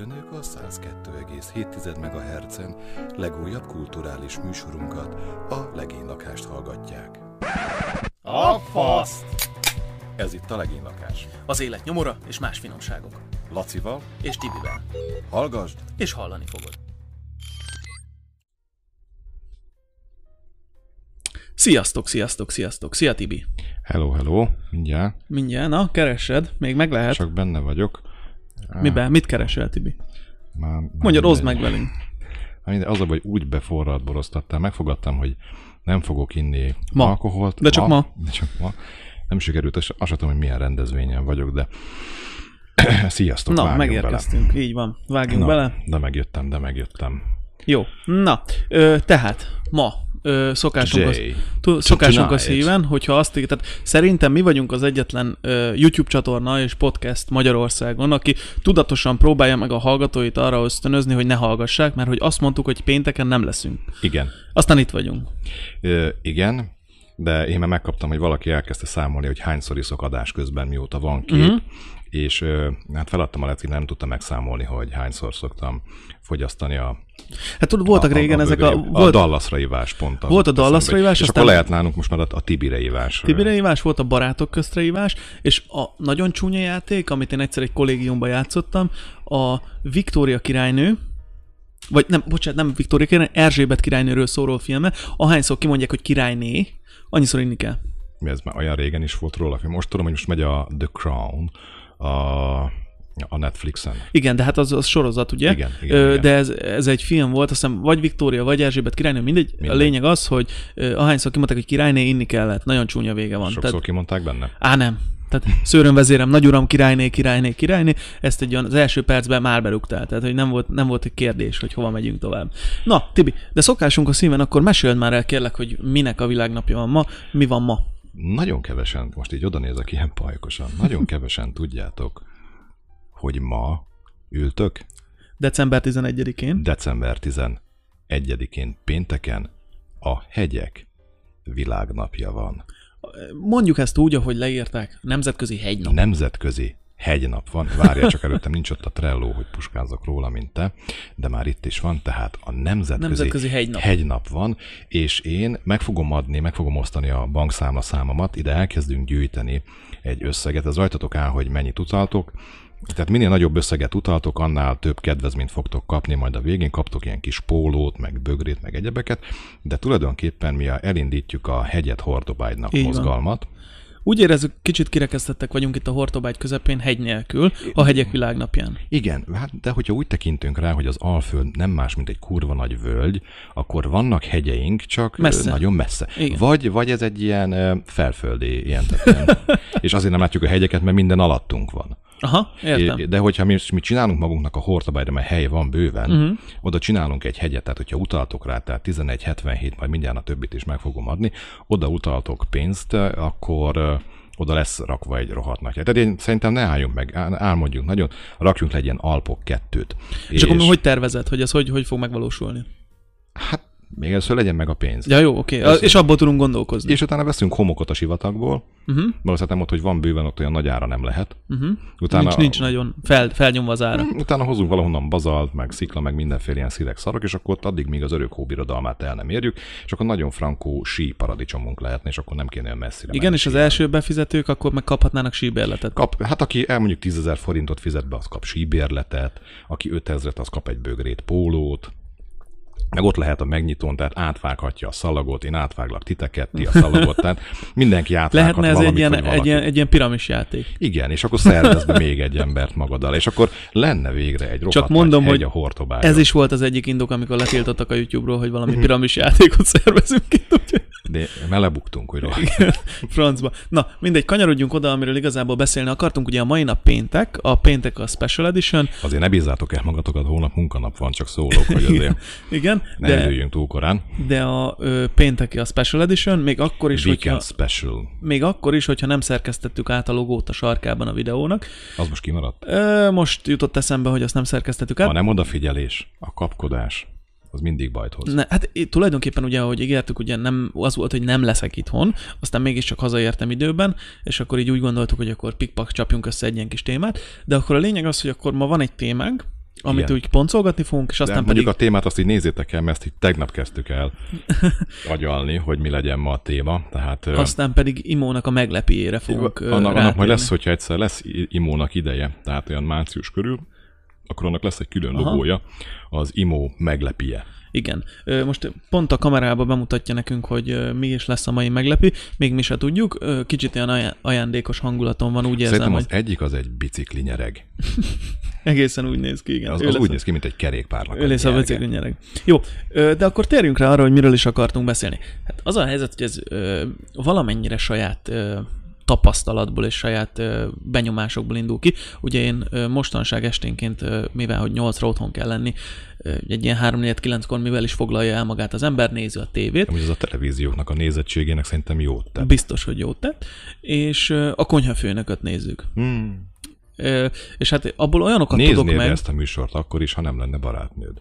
Önök a 102,7 MHz-en legújabb kulturális műsorunkat, a Legénylakást hallgatják. A faszt! Ez itt a Legénylakás. Az élet nyomora és más finomságok. Lacival, És Tibivel. hallgasd! És hallani fogod. Sziasztok, sziasztok, sziasztok. Szia Tibi. Hello, hello, mindjárt, Mindjárt, na, keresed, még meg lehet. csak benne vagyok. Miben? Mit keresel, Tibi? Már, már oszd mindegy. meg velünk. Mindegy, Az a baj, hogy úgy beforralt boroztattál, megfogadtam, hogy nem fogok inni Ma. alkoholt. De csak ma. De csak ma. Nem sikerült, és azt tudom, hogy milyen rendezvényen vagyok, de sziasztok, Na, megérkeztünk, így van. Vágjunk bele. bele. Na, de megjöttem, de megjöttem. Jó. Na, ö, tehát ma ö, szokásunk, az, Jay. tu- szokásunk a Tonight. szíven, hogyha azt tehát szerintem mi vagyunk az egyetlen ö, YouTube csatorna és podcast Magyarországon, aki tudatosan próbálja meg a hallgatóit arra ösztönözni, hogy ne hallgassák, mert hogy azt mondtuk, hogy pénteken nem leszünk. Igen. Aztán itt vagyunk. Ö, igen, de én már megkaptam, hogy valaki elkezdte számolni, hogy hányszor iszok adás közben, mióta van kép, Mhm. uh-huh. És hát feladtam a leckét, nem tudtam megszámolni, hogy hányszor szoktam fogyasztani a Hát tudod, voltak a, régen a, ezek a... a, a Volt, Dallasra ivás pont. Volt a. Dallasra ivás, és aztán- akkor lehet nálunk most már a, a Tibire ivás. Tibire hívás, volt a barátok köztre hívás, és a nagyon csúnya játék, amit én egyszer egy kollégiumban játszottam, a Viktória királynő, vagy nem, bocsánat, nem Viktória királynő, Erzsébet királynőről szóló filme, ahányszor kimondják, hogy királyné, annyiszor inni kell. Mi ez már olyan régen is volt róla. Most tudom, hogy most megy a The Crown a, a Netflixen. Igen, de hát az, az sorozat, ugye? Igen, igen, Ö, igen. De ez, ez egy film volt, azt hiszem, vagy Viktória, vagy Erzsébet királynő, mindegy. mindegy. A lényeg az, hogy ö, ahányszor kimondták, hogy királyné, inni kellett. Nagyon csúnya vége van. Sokszor Tehát, kimondták benne? Á, nem. Tehát szőrömvezérem, nagyuram, királyné, királyné, királyné, ezt egy olyan, az első percben már berúgtál. Tehát, hogy nem volt, nem volt egy kérdés, hogy hova megyünk tovább. Na, Tibi, de szokásunk a szíven, akkor meséld már el kérlek, hogy minek a világnapja van ma, mi van ma. Nagyon kevesen, most így oda nézek ilyen pajkosan, nagyon kevesen tudjátok, hogy ma ültök December 11-én. december 11-én pénteken a hegyek világnapja van. Mondjuk ezt úgy, ahogy leírták, nemzetközi hegynap. Nemzetközi hegynap van. Várja csak előttem, nincs ott a Trello, hogy puskázok róla, mint te, de már itt is van, tehát a nemzetközi, Nemzetközi hegynap. hegynap van, és én meg fogom adni, meg fogom osztani a bankszámla számomat, ide elkezdünk gyűjteni egy összeget, ez rajtatok áll, hogy mennyit utaltok, tehát minél nagyobb összeget utaltok, annál több kedvezményt fogtok kapni, majd a végén kaptok ilyen kis pólót, meg bögrét, meg egyebeket, de tulajdonképpen mi elindítjuk a hegyet hordobágynak Így van. Úgy érezzük, kicsit kirekesztettek vagyunk itt a Hortobágy közepén, hegy nélkül, a hegyek világnapján. Igen, hát de hogyha úgy tekintünk rá, hogy az Alföld nem más, mint egy kurva nagy völgy, akkor vannak hegyeink, csak Messze. nagyon messze. Igen. Vagy, vagy ez egy ilyen felföldi, ilyen, tehát ilyen és azért nem látjuk a hegyeket, mert minden alattunk van. Aha, értem. É- De hogyha mi, mi csinálunk magunknak a Hortobágyra, mert hely van bőven, uh-huh. oda csinálunk egy hegyet, tehát hogyha utaltok rá, tehát 1177, majd mindjárt a többit is meg fogom adni, oda utaltok pénzt, akkor oda lesz rakva egy rohadt nagy. Tehát én szerintem ne álljunk meg, álmodjunk nagyon, rakjunk le egy ilyen Alpok kettőt. És, és akkor hogy tervezed, hogy ez hogy, hogy fog megvalósulni? Hát még először legyen meg a pénz. Ja, jó, oké. Okay. És abból tudunk gondolkozni. És utána veszünk homokot a sivatagból, Uh-huh, valószínűleg ott, hogy van bőven, ott olyan nagy ára nem lehet. uh-huh. Utána, Nincs, nincs nagyon fel, felnyomva az ára. Utána hozunk valahonnan bazalt, meg szikla, meg mindenféle ilyen szírek szarok, és akkor ott addig, míg az örök hóbirodalmát el nem érjük, és akkor nagyon frankó sí paradicsomunk lehetne, és akkor nem kéne olyan messzire Igen, és az első befizetők akkor meg kaphatnának síbérletet. Kap, hát aki el mondjuk 10 ezer forintot fizet be, az kap síbérletet, aki 5000-et, az kap egy bögrét pólót, meg ott lehet a megnyitón, tehát átvághatja a szalagot, én átváglak titeket, ti a szalagot, tehát mindenki átvághat Lehetne ez egy valamit, ilyen, vagy egy, ilyen, egy ilyen piramis játék. Igen, és akkor szervezd be még egy embert magaddal, és akkor lenne végre egy Csak mondom, hogy a hortobágyon. Ez is volt az egyik indok, amikor letiltottak a YouTube-ról, hogy Mhm. valami piramis játékot szervezünk itt, úgyhogy De melebuktunk, hogy francba. Na, mindegy, kanyarodjunk oda, amiről igazából beszélni akartunk. Ugye a mai nap péntek, a péntek a Special Edition. Azért ne bízzátok el magatokat, holnap munkanap van, csak szólok, hogy azért Igen, ne de, túl korán. de a ö, pénteki a Special Edition, még akkor is, Weekend hogyha, special. még akkor is, hogyha nem szerkesztettük át a logót a sarkában a videónak. Az most kimaradt? Ö, most jutott eszembe, hogy azt nem szerkesztettük át. Ha nem odafigyelés, a kapkodás, az mindig bajt hoz. Ne, hát tulajdonképpen ugye, ahogy ígértük, ugye nem, az volt, hogy nem leszek itthon, aztán mégiscsak hazaértem időben, és akkor így úgy gondoltuk, hogy akkor pikpak csapjunk össze egy ilyen kis témát, de akkor a lényeg az, hogy akkor ma van egy témánk, amit Igen. úgy poncolgatni fogunk, és De aztán mondjuk pedig... a témát azt így nézzétek el, mert ezt így tegnap kezdtük el agyalni, hogy mi legyen ma a téma. Tehát Aztán pedig Imónak a meglepéjére fogunk annak, annak majd rátérni. lesz, hogyha egyszer lesz imónak ideje, tehát olyan március körül, akkor annak lesz egy külön Aha. logója, az imó meglepie. Igen. Most pont a kamerába bemutatja nekünk, hogy mi is lesz a mai meglepő. Még mi se tudjuk. Kicsit olyan ajá- ajándékos hangulaton van, úgy érzem, Szerintem hogy az egyik az egy bicikli nyereg. egészen úgy néz ki, igen. Az, az lesz úgy néz ki, mint egy kerékpárnak. Ő lesz a bicikli nyereg. Jó, de akkor térjünk rá arra, hogy miről is akartunk beszélni. Hát az a helyzet, hogy ez valamennyire saját tapasztalatból és saját benyomásokból indul ki. Ugye én mostanság esténként, mivel hogy 8 otthon kell lenni, egy ilyen 3-4-9-kor, mivel is foglalja el magát az ember, nézi a tévét, Amúgy az a televízióknak a nézettségének szerintem jót tett. biztos, hogy jót tett, és a konyhafőnököt nézzük. Hmm. És hát abból olyanokat tudok Néznéd meg, ezt a műsort akkor is, ha nem lenne barátnőd.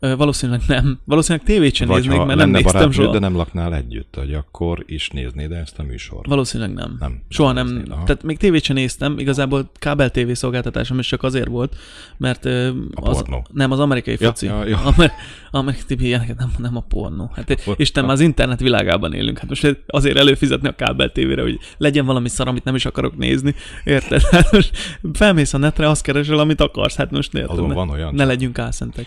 Valószínűleg nem. Valószínűleg tévét sem Vagy néznék, mert nem néztem barátnőd, soha. de nem laknál együtt, hogy akkor is néznéd ezt a műsort. Valószínűleg nem. Nem. Soha Nem néznéd, aha. Tehát még tévét sem néztem, igazából kábel tévé szolgáltatásom is csak azért volt, mert A az, pornó. nem az amerikai Ja, foci. ja, ja. Amer, amerikai ilyeneket nem, nem a pornó. Hát Akkor- Isten, már az internet világában élünk. Hát most azért előfizetni a kábel tévére, hogy legyen valami szar, amit nem is akarok nézni. Érted? Hát most felmész a netre, azt keresel, amit akarsz. Hát most érted? Azon ne, van olyan ne legyünk álszentek.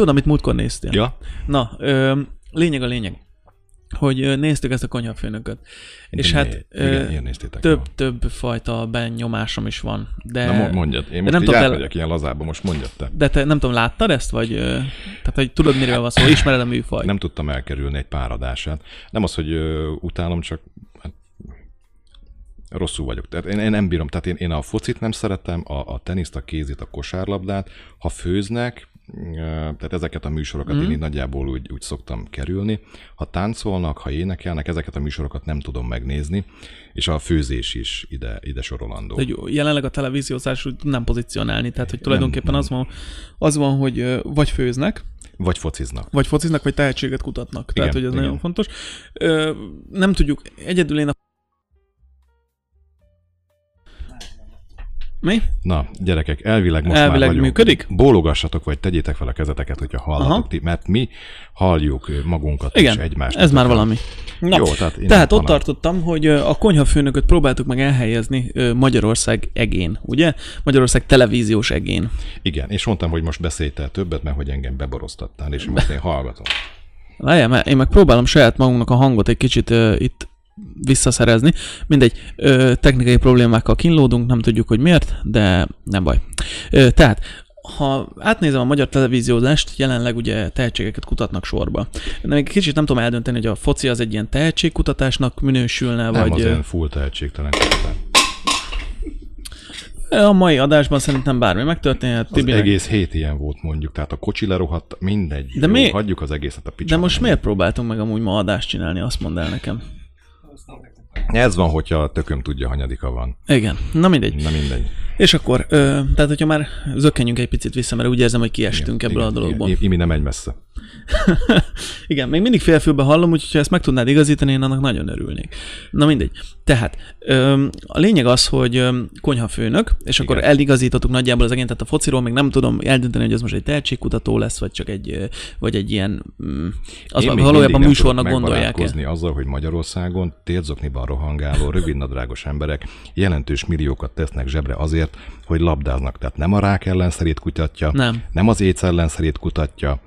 Tudod, amit múltkor néztél? Ja? Na, ö, lényeg a lényeg, hogy néztük ezt a konyhafőnököt. És hát Igen, több, több fajta benyomásom is van. De, Na mo- mondjad, én most nem így tudok el- átmegyek ilyen lazába, most mondjad te. de te nem tudom, láttad ezt? Vagy, tehát, hogy tudod, miről van szó, ismered a műfaj? Nem tudtam elkerülni egy pár adását. Nem az, hogy ö, utálom, csak hát, rosszul vagyok. Tehát én, én nem bírom. Tehát én, én a focit nem szeretem, a, a teniszt, a kézit, a kosárlabdát. Ha főznek, tehát ezeket a műsorokat mm. én így nagyjából úgy, úgy szoktam kerülni. Ha táncolnak, ha énekelnek, ezeket a műsorokat nem tudom megnézni, és a főzés is ide, ide sorolandó. Hogy jelenleg a televíziózás úgy nem pozícionálni, tehát hogy tulajdonképpen az van, az van, hogy vagy főznek, Vagy fociznak. vagy fociznak, vagy tehetséget kutatnak. Tehát, Igen, hogy ez igen. nagyon fontos. Ö, nem tudjuk, egyedül én a... Mi? Na, gyerekek, elvileg most Elvileg már vagyunk. működik? Bólogassatok, vagy tegyétek fel a kezeteket, hogyha hallatok Aha. ti, mert mi halljuk magunkat Igen, és egymást. ez már Tökre. valami. Na, Jó, tehát tehát ott tartottam, hogy a konyhafőnököt próbáltuk meg elhelyezni Magyarország egén, ugye? Magyarország televíziós egén. Igen, és mondtam, hogy most beszélj te többet, mert hogy engem beboroztattál, és most én hallgatom. Várjál, mert én meg próbálom saját magunknak a hangot egy kicsit ö, itt visszaszerezni. Mindegy, ö, technikai problémákkal kínlódunk, nem tudjuk, hogy miért, de nem baj. Ö, tehát, ha átnézem a magyar televíziózást, jelenleg ugye tehetségeket kutatnak sorba. De még kicsit nem tudom eldönteni, hogy a foci az egy ilyen tehetségkutatásnak minősülne, Nem vagy... az ö, ilyen full tehetségtelen kutatás. A mai adásban szerintem bármi megtörténhet. Az Tibinek- egész hét ilyen volt mondjuk, tehát a kocsi lerohadt, mindegy. De Jó, mi- Hagyjuk az egészet a De picsába. most miért próbáltunk meg amúgy ma adást csinálni, azt mondd el nekem. Ez van, hogyha a tököm tudja, hanyadika van. Igen, na mindegy. Na mindegy. És akkor, ö, tehát hogyha már zökkenjünk egy picit vissza, mert úgy érzem, hogy kiestünk ebből a dologból. Igen, Imi nem megy messze. Igen, még mindig félfülbe hallom, úgyhogy ha ezt meg tudnád igazítani, én annak nagyon örülnék. Na mindegy. Tehát ö, a lényeg az, hogy ö, konyhafőnök, és akkor Igen. eligazítottuk nagyjából az egényt, tehát a fociról még nem tudom eldönteni, hogy ez most egy tehetségkutató lesz, vagy csak egy, vagy egy ilyen, mm, az Én valójában műsornak gondolják el. azzal, hogy Magyarországon térzokniban rohangáló, rövidnadrágos emberek jelentős milliókat tesznek zsebre azért, hogy labdáznak. Tehát nem a rák ellenszerét kutatja, Nem. nem az éjsz ellenszerét kutatja,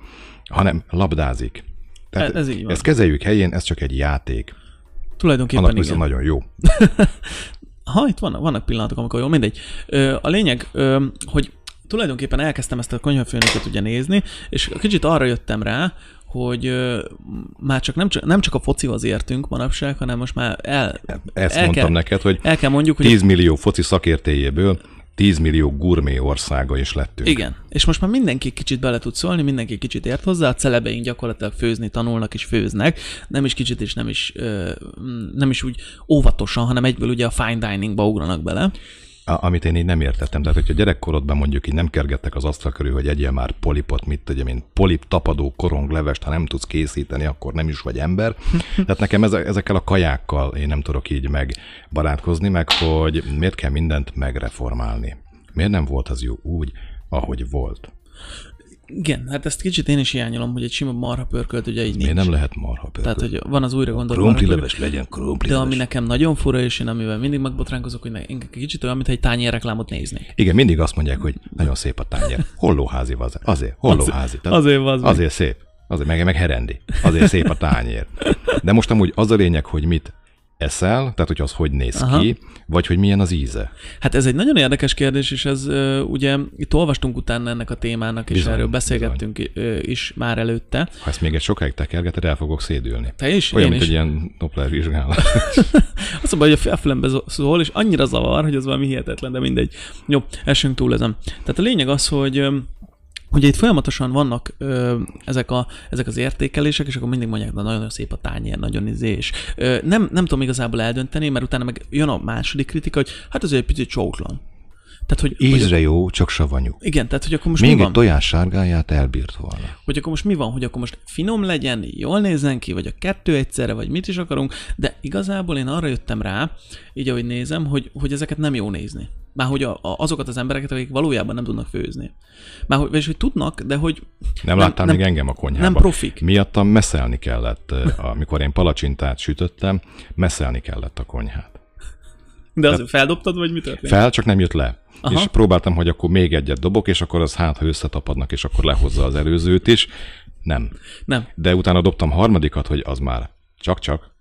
hanem labdázik. Tehát Ez- ez így van. ezt kezeljük helyén, ez csak egy játék. Tulajdonképpen Annak igen. nagyon jó. Ha, itt vannak, vannak pillanatok, amikor jó, mindegy. Ö, a lényeg, ö, hogy tulajdonképpen elkezdtem ezt a konyhafőnököt ugye nézni, és kicsit arra jöttem rá, hogy ö, már csak nem, csak nem csak a focihoz értünk manapság, hanem most már el, Ezt el mondtam kell, neked, hogy el kell mondjuk, hogy 10 millió foci szakértélyéből 10 millió gurmé országa is lettünk. Igen, és most már mindenki kicsit bele tud szólni, mindenki kicsit ért hozzá, a celebeink gyakorlatilag főzni tanulnak és főznek, nem is kicsit és nem is, nem is úgy óvatosan, hanem egyből ugye a fine diningba ugranak bele. Amit én így nem értettem. Tehát, hogyha gyerekkorodban mondjuk így nem kergettek az asztal körül, hogy egyél már polipot, mit tudja, mint polip tapadó koronglevest, ha nem tudsz készíteni, akkor nem is vagy ember. Tehát nekem eze- ezekkel a kajákkal én nem tudok így megbarátkozni, meg hogy miért kell mindent megreformálni. Miért nem volt az jó úgy, ahogy volt? Igen, hát ezt kicsit én is hiányolom, hogy egy sima marha pörkölt ugye így nincs. Nem lehet marha Tehát, pörkölt? hogy van az újra gondoló Krumpli leves legyen krumpli De ami nekem nagyon fura, és én amivel mindig megbotránkozok, hogy ne- én kicsit olyan, mintha egy tányérreklámot néznék. Igen, mindig azt mondják, hogy nagyon szép a tányér. Hollóházi az. Azért, hollóházi. Tehát azért van az meg. Azért szép. Azért meg, meg herendi. Azért szép a tányér. De most amúgy az a lényeg, hogy mit eszel, tehát hogy az hogy néz Aha. ki, vagy hogy milyen az íze. Hát ez egy nagyon érdekes kérdés, és ez ugye itt olvastunk utána ennek a témának, és Bizony, erről beszélgettünk ö, is már előtte. Ha ezt még egy sokáig tekergeted, el fogok szédülni. Te is, Olyan, én mint is. egy ilyen Doppler vizsgálat. Azt mondja, hogy a felfülembe szól, és annyira zavar, hogy az valami hihetetlen, de mindegy. Jó, esünk túl ezen. Tehát a lényeg az, hogy Ugye itt folyamatosan vannak ö, ezek, a, ezek az értékelések, és akkor mindig mondják, hogy nagyon szép a tányér, nagyon izé, és ö, nem, nem tudom igazából eldönteni, mert utána meg jön a második kritika, hogy hát ez egy picit csóklan. Tehát, hogy, hogy Ízre jó, csak savanyú. igen, tehát hogy akkor most Még mi egy van? tojás sárgáját elbírt volna. Hogy akkor most mi van, hogy akkor most finom legyen, jól nézzen ki, vagy a kettő egyszerre, vagy mit is akarunk, de igazából én arra jöttem rá, így ahogy nézem, hogy, hogy ezeket nem jó nézni. Már hogy a, a, azokat az embereket, akik valójában nem tudnak főzni. Már hogy, vagyis, hogy tudnak, de hogy Nem, nem, még engem a konyhában. nem profik. Miattam meszelni kellett, amikor én palacsintát sütöttem, meszelni kellett a konyhát. De az feldobtad, vagy mi történt? Fel, csak nem jött le. Aha. És próbáltam, hogy akkor még egyet dobok, és akkor az hát, ha összetapadnak, és akkor lehozza az előzőt is. Nem. Nem. De utána dobtam harmadikat, hogy az már csak-csak,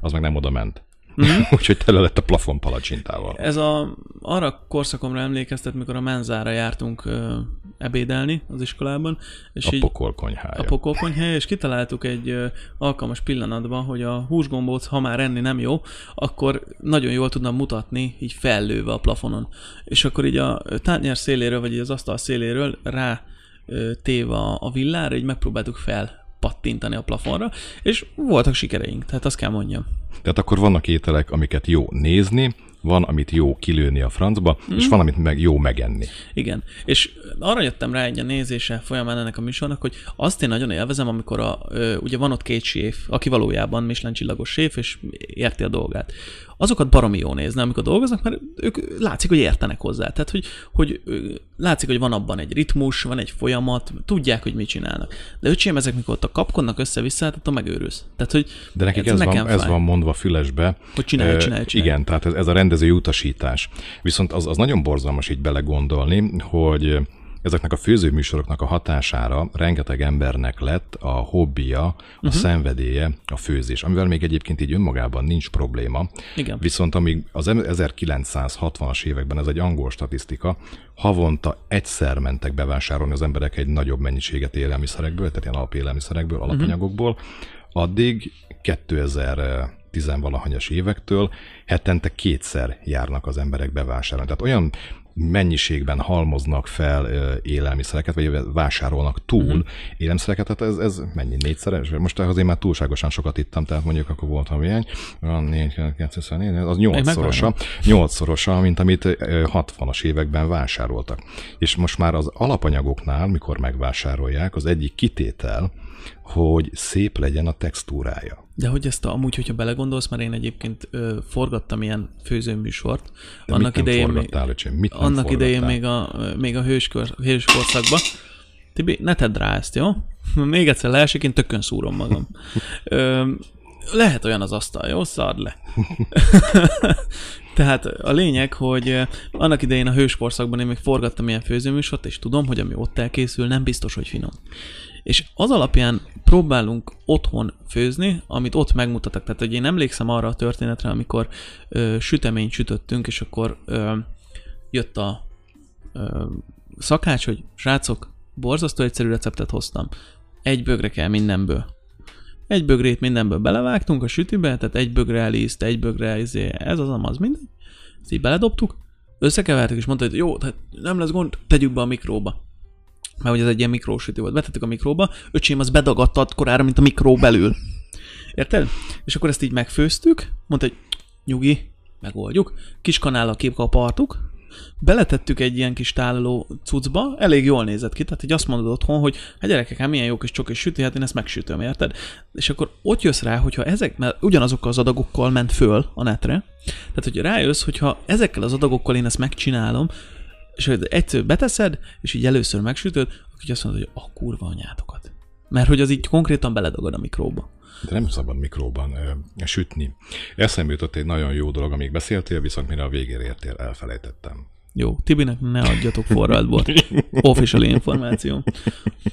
az meg nem oda ment. Mm-hmm. Úgyhogy tele lett a plafon palacsintával. Ez a, arra korszakomra emlékeztet, mikor a menzára jártunk ö, ebédelni az iskolában, és A így pokol konyhája. a pokolkonyhely, és kitaláltuk egy ö, alkalmas pillanatban, hogy a húsgombóc, ha már enni nem jó, akkor nagyon jól tudnám mutatni, így fellőve a plafonon. És akkor így a tányér széléről, vagy így az asztal széléről rá ö, téve a, a villára, így megpróbáltuk fel pattintani a plafonra, és voltak sikereink, tehát azt kell mondjam. Tehát akkor vannak ételek, amiket jó nézni, van, amit jó kilőni a francba, mm. Mhm. és van, amit meg jó megenni. Igen. És arra jöttem rá egy a nézése folyamán ennek a műsornak, hogy azt én nagyon élvezem, amikor a, ugye van ott két séf, aki valójában Michelin csillagos séf, és érti a dolgát. Azokat baromi jó nézni, amikor dolgoznak, mert ők látszik, hogy értenek hozzá. Tehát, hogy, hogy látszik, hogy van abban egy ritmus, van egy folyamat, tudják, hogy mit csinálnak. De öcsém, ezek mikor ott a kapkodnak össze-vissza, hát attól megőrülsz. Tehát, hogy De nekik ez, nekem van, ez van mondva fülesbe. Hogy csinálj, csinálj, csinálj. Igen, tehát ez, ez a rendezői utasítás. Viszont az, az nagyon borzalmas így belegondolni, hogy ezeknek a főzőműsoroknak a hatására rengeteg embernek lett a hobbija, a uh-huh. szenvedélye, a főzés, amivel még egyébként így önmagában nincs probléma. Igen. Viszont amíg az 1960-as években, ez egy angol statisztika, havonta egyszer mentek bevásárolni az emberek egy nagyobb mennyiséget élelmiszerekből, tehát ilyen alapélelmiszerekből, alapanyagokból, addig 2010-valahanyas évektől hetente kétszer járnak az emberek bevásárolni. Tehát olyan mennyiségben halmoznak fel élelmiszereket, vagy vásárolnak túl uh-huh. élelmiszereket, tehát ez, ez mennyi négyszeres? Most azért már túlságosan sokat ittam, tehát mondjuk akkor volt 4, 204, az nyolcszorosa, nyolcszorosa, mint amit ö, 60-as években vásároltak. És most már az alapanyagoknál, mikor megvásárolják, az egyik kitétel, hogy szép legyen a textúrája. De hogy ezt a, amúgy, hogyha belegondolsz, mert én egyébként ö, forgattam ilyen főzőműsort, De annak mit idején még, öcsém? Mit annak idején forgattál? még a, még a hőskor, hőskorszakban. Tibi, ne tedd rá ezt, jó? Még egyszer leesik, én tökön szúrom magam. Ö, lehet olyan az asztal, jó? Szard le. Tehát a lényeg, hogy ö, annak idején a hőskorszakban én még forgattam ilyen főzőműsort, és tudom, hogy ami ott elkészül, nem biztos, hogy finom. És az alapján próbálunk otthon főzni, amit ott megmutatok. Tehát, hogy én emlékszem arra a történetre, amikor ö, süteményt sütöttünk, és akkor ö, jött a ö, szakács, hogy srácok, borzasztó egyszerű receptet hoztam. Egy bögre kell mindenből. Egy bögrét mindenből belevágtunk a sütőbe, tehát egy bögre liszt, egy bögre izé, ez az, amaz, minden. Ezt így beledobtuk, összekevertük, és mondta, hogy jó, tehát nem lesz gond, tegyük be a mikróba mert hogy ez egy ilyen mikrósütő volt. Betettük a mikróba, öcsém az bedagadta korára, mint a mikró belül. Érted? És akkor ezt így megfőztük, mondta, hogy nyugi, megoldjuk. Kis kanállal képkapartuk, beletettük egy ilyen kis tálaló cuccba, elég jól nézett ki, tehát így azt mondod otthon, hogy hát gyerekek, hát milyen jó kis csoki sütő, hát én ezt megsütöm, érted? És akkor ott jössz rá, hogyha ezek, mert ugyanazokkal az adagokkal ment föl a netre, tehát hogy rájössz, hogyha ezekkel az adagokkal én ezt megcsinálom, és hogy egyszer beteszed, és így először megsütöd, Aki azt mondod, hogy a kurva anyátokat. Mert hogy az így konkrétan beledagad a mikróba. De nem szabad mikróban ö, sütni. Eszembe jutott egy nagyon jó dolog, amíg beszéltél, viszont mire a végére értél, elfelejtettem. Jó, Tibinek ne adjatok forradból. Official információ.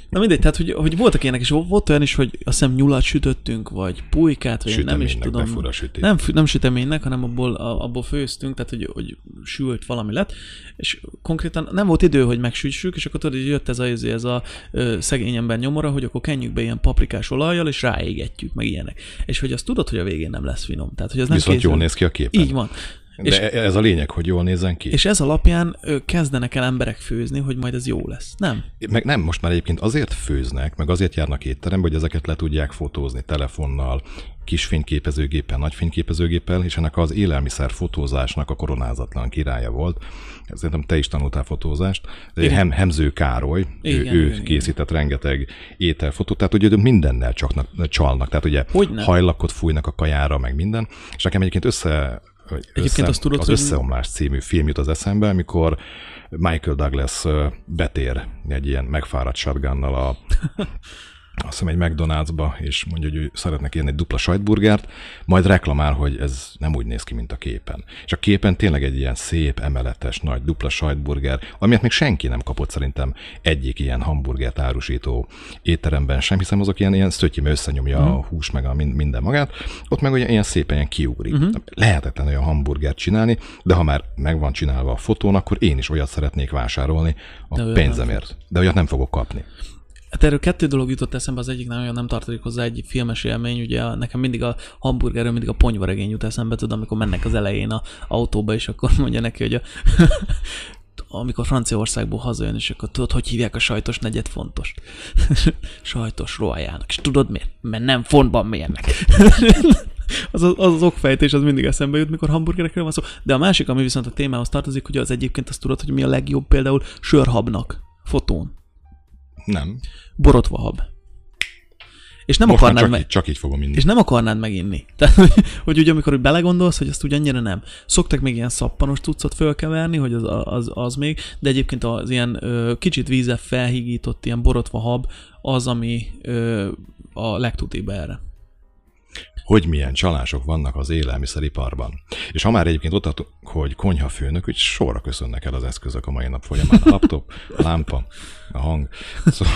Na mindegy, tehát hogy, hogy voltak ilyenek, és volt olyan is, hogy azt hiszem nyulat sütöttünk, vagy pulykát, vagy nem is tudom. fura. Nem, nem süteménynek, hanem abból, a- abból főztünk, tehát hogy, hogy sült valami lett, és konkrétan nem volt idő, hogy megsüssük, és akkor tudod, hogy jött ez a, ez a ö, szegény ember nyomora, hogy akkor kenjük be ilyen paprikás olajjal, és ráégetjük, meg ilyenek. És hogy azt tudod, hogy a végén nem lesz finom. Tehát, hogy az nem Viszont jól néz ki a képen. Így van. De És- ez a lényeg, hogy jól nézzen ki. És ez alapján kezdenek el emberek főzni, hogy majd ez jó lesz. Nem? Meg nem, most már egyébként azért főznek, meg azért járnak étterembe, hogy ezeket le tudják fotózni telefonnal, kis fényképezőgéppel, nagy fényképezőgéppel, és ennek az élelmiszer fotózásnak a koronázatlan királya volt. Szerintem te is tanultál fotózást. Igen. Hem, Hemző Károly, Igen, ő, ő igen, készített rengeteg ételfotót, tehát ugye mindennel csaknak, csalnak, tehát ugye Hogyne. hajlakot fújnak a kajára, meg minden, és nekem egyébként össze, hogy össze, azt tudod, az Összeomlás című film jut az eszembe, amikor Michael Douglas betér egy ilyen megfáradt shotgunnal a azt hiszem egy McDonald'sba, és mondja, hogy ő szeretne kérni egy dupla sajtburgert, majd reklamál, hogy ez nem úgy néz ki, mint a képen. És a képen tényleg egy ilyen szép, emeletes, nagy dupla sajtburger, amiért még senki nem kapott szerintem egyik ilyen hamburgert árusító étteremben sem, hiszen azok ilyen, ilyen szötyim összenyomja uh-huh. a hús meg a mind- minden magát, ott meg ugye ilyen szépen ilyen kiugrik. Uh-huh. Lehetetlen olyan hamburgert csinálni, de ha már meg van csinálva a fotón, akkor én is olyat szeretnék vásárolni a De pénzemért. De olyat nem fogok kapni. Hát erről kettő dolog jutott eszembe, az egyik olyan nem tartozik hozzá egy filmes élmény, ugye nekem mindig a hamburgerről mindig a ponyvaregény jut eszembe, tudom, amikor mennek az elején a autóba, és akkor mondja neki, hogy a, amikor Franciaországból hazajön, és akkor tudod, hogy hívják a sajtos negyed fontos. sajtos rohajának. És tudod miért? Mert nem fontban mérnek. az, az, az okfejtés az mindig eszembe jut, mikor hamburgerekről van szó. De a másik, ami viszont a témához tartozik, hogy az egyébként azt tudod, hogy mi a legjobb például sörhabnak fotón Nem. borotva hab. És nem Most akarnád csak, meg... így, csak így fogom inni. És nem akarnád meginni. Tehát, hogy, hogy ugye amikor úgy belegondolsz, hogy azt úgy annyira nem. Szoktak még ilyen szappanos cuccot fölkeverni, hogy az, az, az még, de egyébként az ilyen ö, kicsit vízzel felhígított ilyen borotva hab az, ami ö, a legtutibb erre. Hogy milyen csalások vannak az élelmiszeriparban. És ha már egyébként ott tartunk, hogy konyhafőnök, hogy sorra köszönnek el az eszközök a mai nap folyamán. A laptop, a lámpa, a hang. Szóval,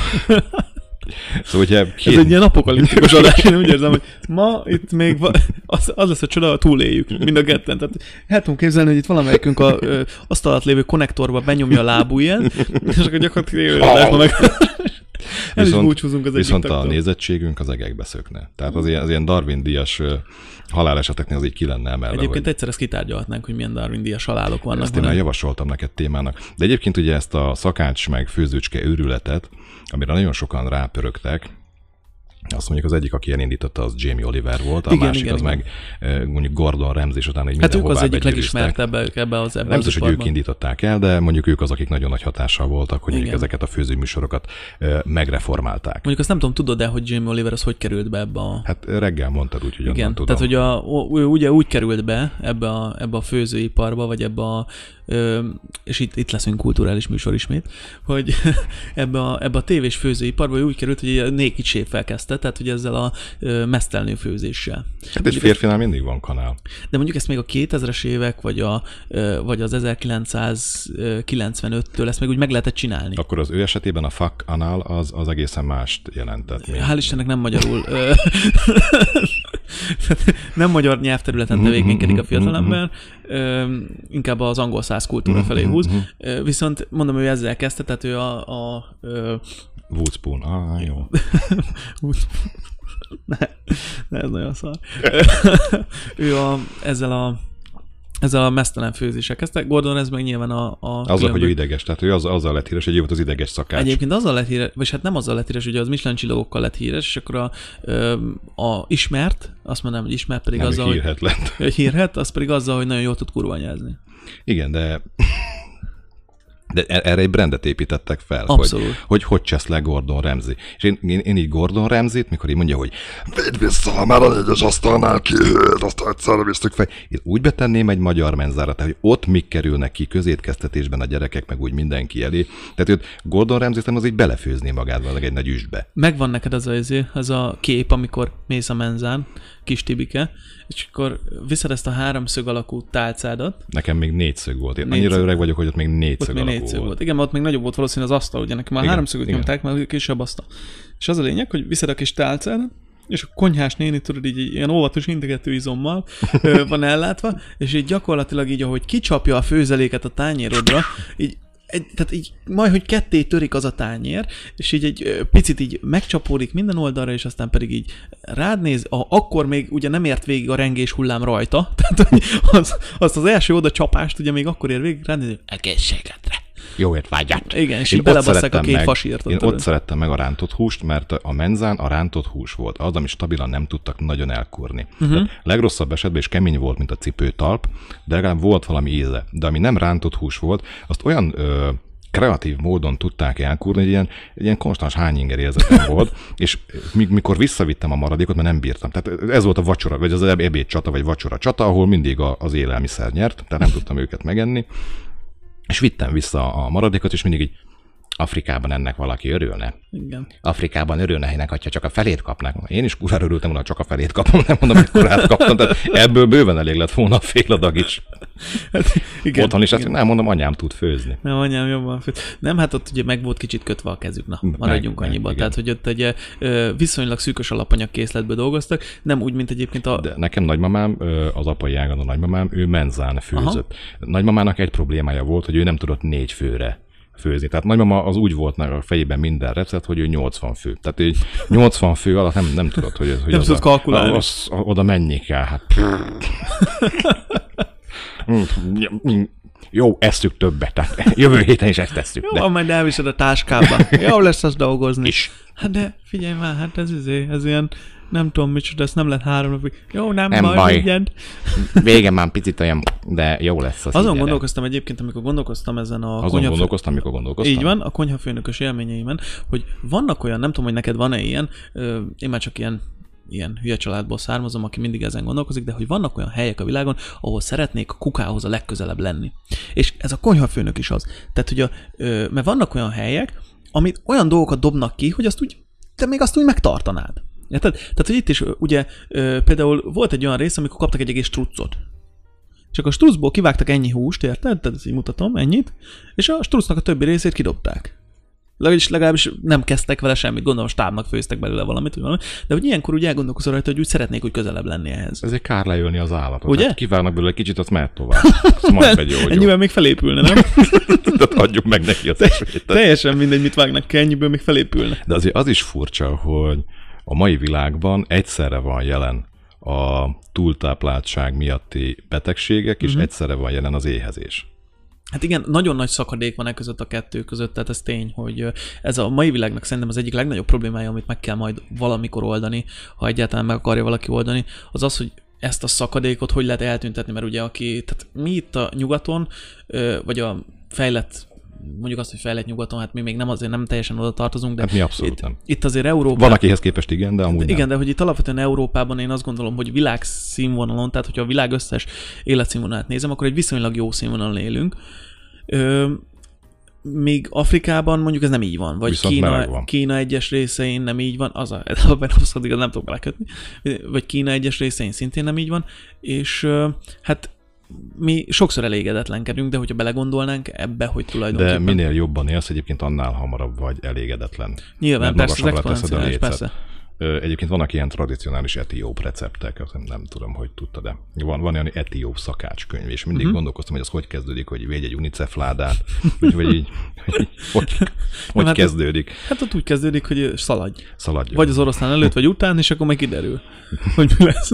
szóval hogyha Ez két, egy ilyen apokaliptikus adás, én úgy érzem, hogy ma itt még va- az, az lesz a csoda, ha túléljük mind a ketten. Tehát el tudom képzelni, hogy itt valamelyikünk a ö, asztal alatt lévő konnektorba benyomja a lábujjel, és akkor gyakorlatilag adásban meg... El is Viszont- búcsúzunk az viszont a nézettségünk az egekbe szökne. Tehát az ilyen, az ilyen Darwin-díjas haláleseteknél az így ki lenne emelve. Egyébként hogy egyszer ezt kitárgyalhatnánk, hogy milyen Darwin díjas halálok vannak. ezt én már javasoltam neked témának. De egyébként ugye ezt a szakács meg főzőcske őrületet, amire nagyon sokan rápörögtek, azt mondjuk az egyik, aki elindította, az Jamie Oliver volt, a Igen, másik igen, az igen. meg mondjuk Gordon Ramsay, és utána így Hát ők az egyik legismertebbek ebbe az ebbe Nem biztos, hogy ők indították el, de mondjuk ők az, akik nagyon nagy hatással voltak, hogy Igen. ezeket a főzőműsorokat megreformálták. Mondjuk azt nem tudom, tudod-e, hogy Jamie Oliver az hogy került be ebbe a... Hát reggel mondtad úgy, hogy Igen, tudom. tehát hogy a, ő ugye úgy került be ebbe a, ebbe a főzőiparba, vagy ebbe a, és itt, itt leszünk kulturális műsor ismét, hogy ebbe a, ebbe a tévés főzőiparba úgy került, hogy a Naked Chef kezdte, tehát hogy ezzel a mesztelnő főzéssel. Hát egy férfinál mindig van kanál. De mondjuk ezt még a 2000-es évek, vagy, a, vagy az 1995-től ezt még úgy meg lehetett csinálni. Akkor az ő esetében a fuck anal az, az egészen mást jelentett. mint- Hál' Istennek nem magyarul, nem magyar nyelvterületen tevékenykedik a fiatalember, ö, inkább az angol száz kultúra felé húz. Ö, Viszont mondom, ő ezzel kezdte, tehát ő a, a Woodspoon. Ah, jó. ne, ne, ez nagyon szar. ő a, ezzel a ezzel a mesztelen főzéssel kezdte. Gordon ez meg nyilván a... a Azzal, hogy különböző- ő ideges, tehát ő az, azzal lett híres, hogy ő volt az ideges szakács. Egyébként azzal lett híres, vagy hát nem azzal lett híres, ugye az Michelin csillagokkal lett híres, és akkor a, a ismert, azt mondanám, hogy ismert pedig nem, azzal, hogy hogy, hírhet lett. hogy hírhet, az pedig azzal, hogy nagyon jól tud kurvanyázni. Igen, de De e- erre egy brandet építettek fel, Abszolút. hogy hogy, hogy csesz le Gordon Ramsay. És én, én, én így Gordon Ramsay-t, mikor így mondja, hogy védd vissza, már a négyes asztalnál kihőd, azt egyszerre visztük fel. Én úgy betenném egy magyar menzára, tehát hogy ott mik kerülnek ki közétkeztetésben a gyerekek, meg úgy mindenki elé. Tehát őt Gordon Ramsay-t nem az így belefőzni magát valami egy nagy üstbe. Megvan neked az a, az a kép, amikor mész a menzán, kis Tibike, és akkor viszed ezt a háromszög alakú tálcádat, Nekem még négyszög volt. Én Négyszög. annyira öreg vagyok, hogy ott még ott négyszög még alakú négyszög volt. volt. Igen, ott még nagyobb volt valószínűleg az asztal, ugye nekem már Igen, háromszögöt igen. nyomták, mert kisebb asztal. És az a lényeg, hogy viszed a kis tálcádat, és a konyhás néni, tudod, így, így ilyen óvatos integető izommal van ellátva, és így gyakorlatilag így, ahogy kicsapja a főzeléket a tányérodra, így egy, tehát így majd, hogy ketté törik az a tányér, és így egy picit így megcsapódik minden oldalra, és aztán pedig így rád néz, a, akkor még ugye nem ért végig a rengés hullám rajta, tehát az, azt az első oda csapást ugye még akkor ér végig, rád néz, egészségedre. Jó étvágyat. Igen, és Én így belebasszák a két meg- fasírt. Én ott szerettem meg a rántott húst, mert a menzán a rántott hús volt az, amit stabilan nem tudtak nagyon elkurni. Mhm. Uh-huh. Legrosszabb esetben is kemény volt, mint a cipőtalp, de legalább volt valami íze. De ami nem rántott hús volt, azt olyan ö, kreatív módon tudták elkurni, hogy ilyen, egy ilyen konstans hányinger érzetem volt, és mi- mikor visszavittem a maradékot, mert nem bírtam. Tehát ez volt a vacsora, vagy az ebéd csata, vagy vacsora csata, ahol mindig a, az élelmiszer nyert, tehát nem tudtam őket megenni. És vittem vissza a maradékot, és mindig így Afrikában ennek valaki örülne. Igen. Afrikában örülne ennek, ha csak a felét kapnák. Én is kurvára örültem ha csak a felét kapom, nem mondom, hogy kurát kaptam, tehát ebből bőven elég lett volna a fél adag is. Hát, igen. Otthon is azt nem mondom, anyám tud főzni. Nem, anyám jobban fő. Nem, hát ott ugye meg volt kicsit kötve a kezük, na, maradjunk meg, annyiba. igen. Tehát, hogy ott egy viszonylag szűkös alapanyag készletből dolgoztak, nem úgy, mint egyébként a... De nekem nagymamám, az apai ágon a nagymamám, ő menzán főzött. Aha. Nagymamának egy problémája volt, hogy ő nem tudott négy főre főzni. Tehát nagymama az úgy volt a fejében minden recept, hogy ő 80 fő. Tehát így 80 fő alatt nem, nem tudott, hogy, hogy Nem az a, kalkulálni. Az, oda mennyi kell. Hát. Jó, eszük többet. Tehát jövő héten is ezt tesszük. Jó, De van, majd elviszed a táskába. Jó lesz az dolgozni. is. Hát de figyelj már, hát ez izé, ez ilyen, nem tudom micsoda, ezt nem lehet három napig. Jó, nem, Nem baj, baj. mindjárt. Vége már picit olyan, de jó lesz az Azon így, gondolkoztam egyébként, amikor gondolkoztam ezen a Azon konyhafő- gondolkoztam, mikor gondolkoztam. Így van, a konyhafőnökös élményeimen, hogy vannak olyan, nem tudom, hogy neked van-e ilyen, én már csak ilyen ilyen hülye családból származom, aki mindig ezen gondolkozik, de hogy vannak olyan helyek a világon, ahol szeretnék a kukához a legközelebb lenni. És ez a konyhafőnök is az. Tehát, hogy a, mert vannak olyan helyek, amit olyan dolgokat dobnak ki, hogy azt úgy, te még azt úgy megtartanád. Érted? Tehát, hogy itt is ugye például volt egy olyan rész, amikor kaptak egy egész struccot. Csak a struccból kivágtak ennyi húst, érted? Tehát ezt így mutatom, ennyit. És a struccnak a többi részét kidobták. Legalábbis, legalábbis nem kezdtek vele semmit, gondolom stábnak főztek belőle valamit, vagy valami. De hogy ilyenkor úgy elgondolkozol rajta, hogy úgy szeretnék, hogy közelebb lenni ehhez. Ezért kár leölni az állatot. Ugye? Hát kivárnak belőle egy kicsit, azt mehet tovább. Azt majd megy jó. Ennyivel még felépülne, nem? Tehát adjuk meg neki az esélyt. Teljesen mindegy, mit vágnak ki, ennyiből még felépülne. De azért az is furcsa, hogy a mai világban egyszerre van jelen a túltápláltság miatti betegségek, és uh-huh. egyszerre van jelen az éhezés. Hát igen, nagyon nagy szakadék van e között a kettő között, tehát ez tény, hogy ez a mai világnak szerintem az egyik legnagyobb problémája, amit meg kell majd valamikor oldani, ha egyáltalán meg akarja valaki oldani, az az, hogy ezt a szakadékot hogy lehet eltüntetni, mert ugye aki, tehát mi itt a nyugaton, vagy a fejlett mondjuk azt, hogy fejlett nyugaton, hát mi még nem azért nem teljesen oda tartozunk, de Hát mi abszolút itt, nem. itt azért Európa... Van, akihez képest igen, de amúgy Igen, nem. de hogy itt alapvetően Európában én azt gondolom, hogy világszínvonalon, tehát hogyha a világ összes életszínvonalát nézem, akkor egy viszonylag jó színvonalon élünk. Ö, míg Afrikában mondjuk ez nem így van, vagy Viszont Kína. Kína egyes részein nem így van, az a, abban abszolút igaz, nem tudok belekötni, vagy Kína egyes részein szintén nem így van, és hát mi sokszor elégedetlenkedünk, de hogyha belegondolnánk ebbe, hogy De tulajdonképpen... minél jobban élsz, egyébként annál hamarabb vagy elégedetlen. Nyilván, mert persze, az exponenciális, persze. Egyébként vannak ilyen tradicionális etióp receptek, nem, nem tudom, hogy tudta, de van, van olyan etióp szakácskönyv, és mindig uh-huh. gondolkoztam, hogy az hogy kezdődik, hogy védj egy UNICEF ládát, vagy, vagy így, hogy, hogy, hogy hát ez- kezdődik, Hát ott úgy kezdődik, hogy szaladj. szaladjon. Vagy az oroszlán előtt, vagy után, és akkor majd kiderül, hogy mi lesz.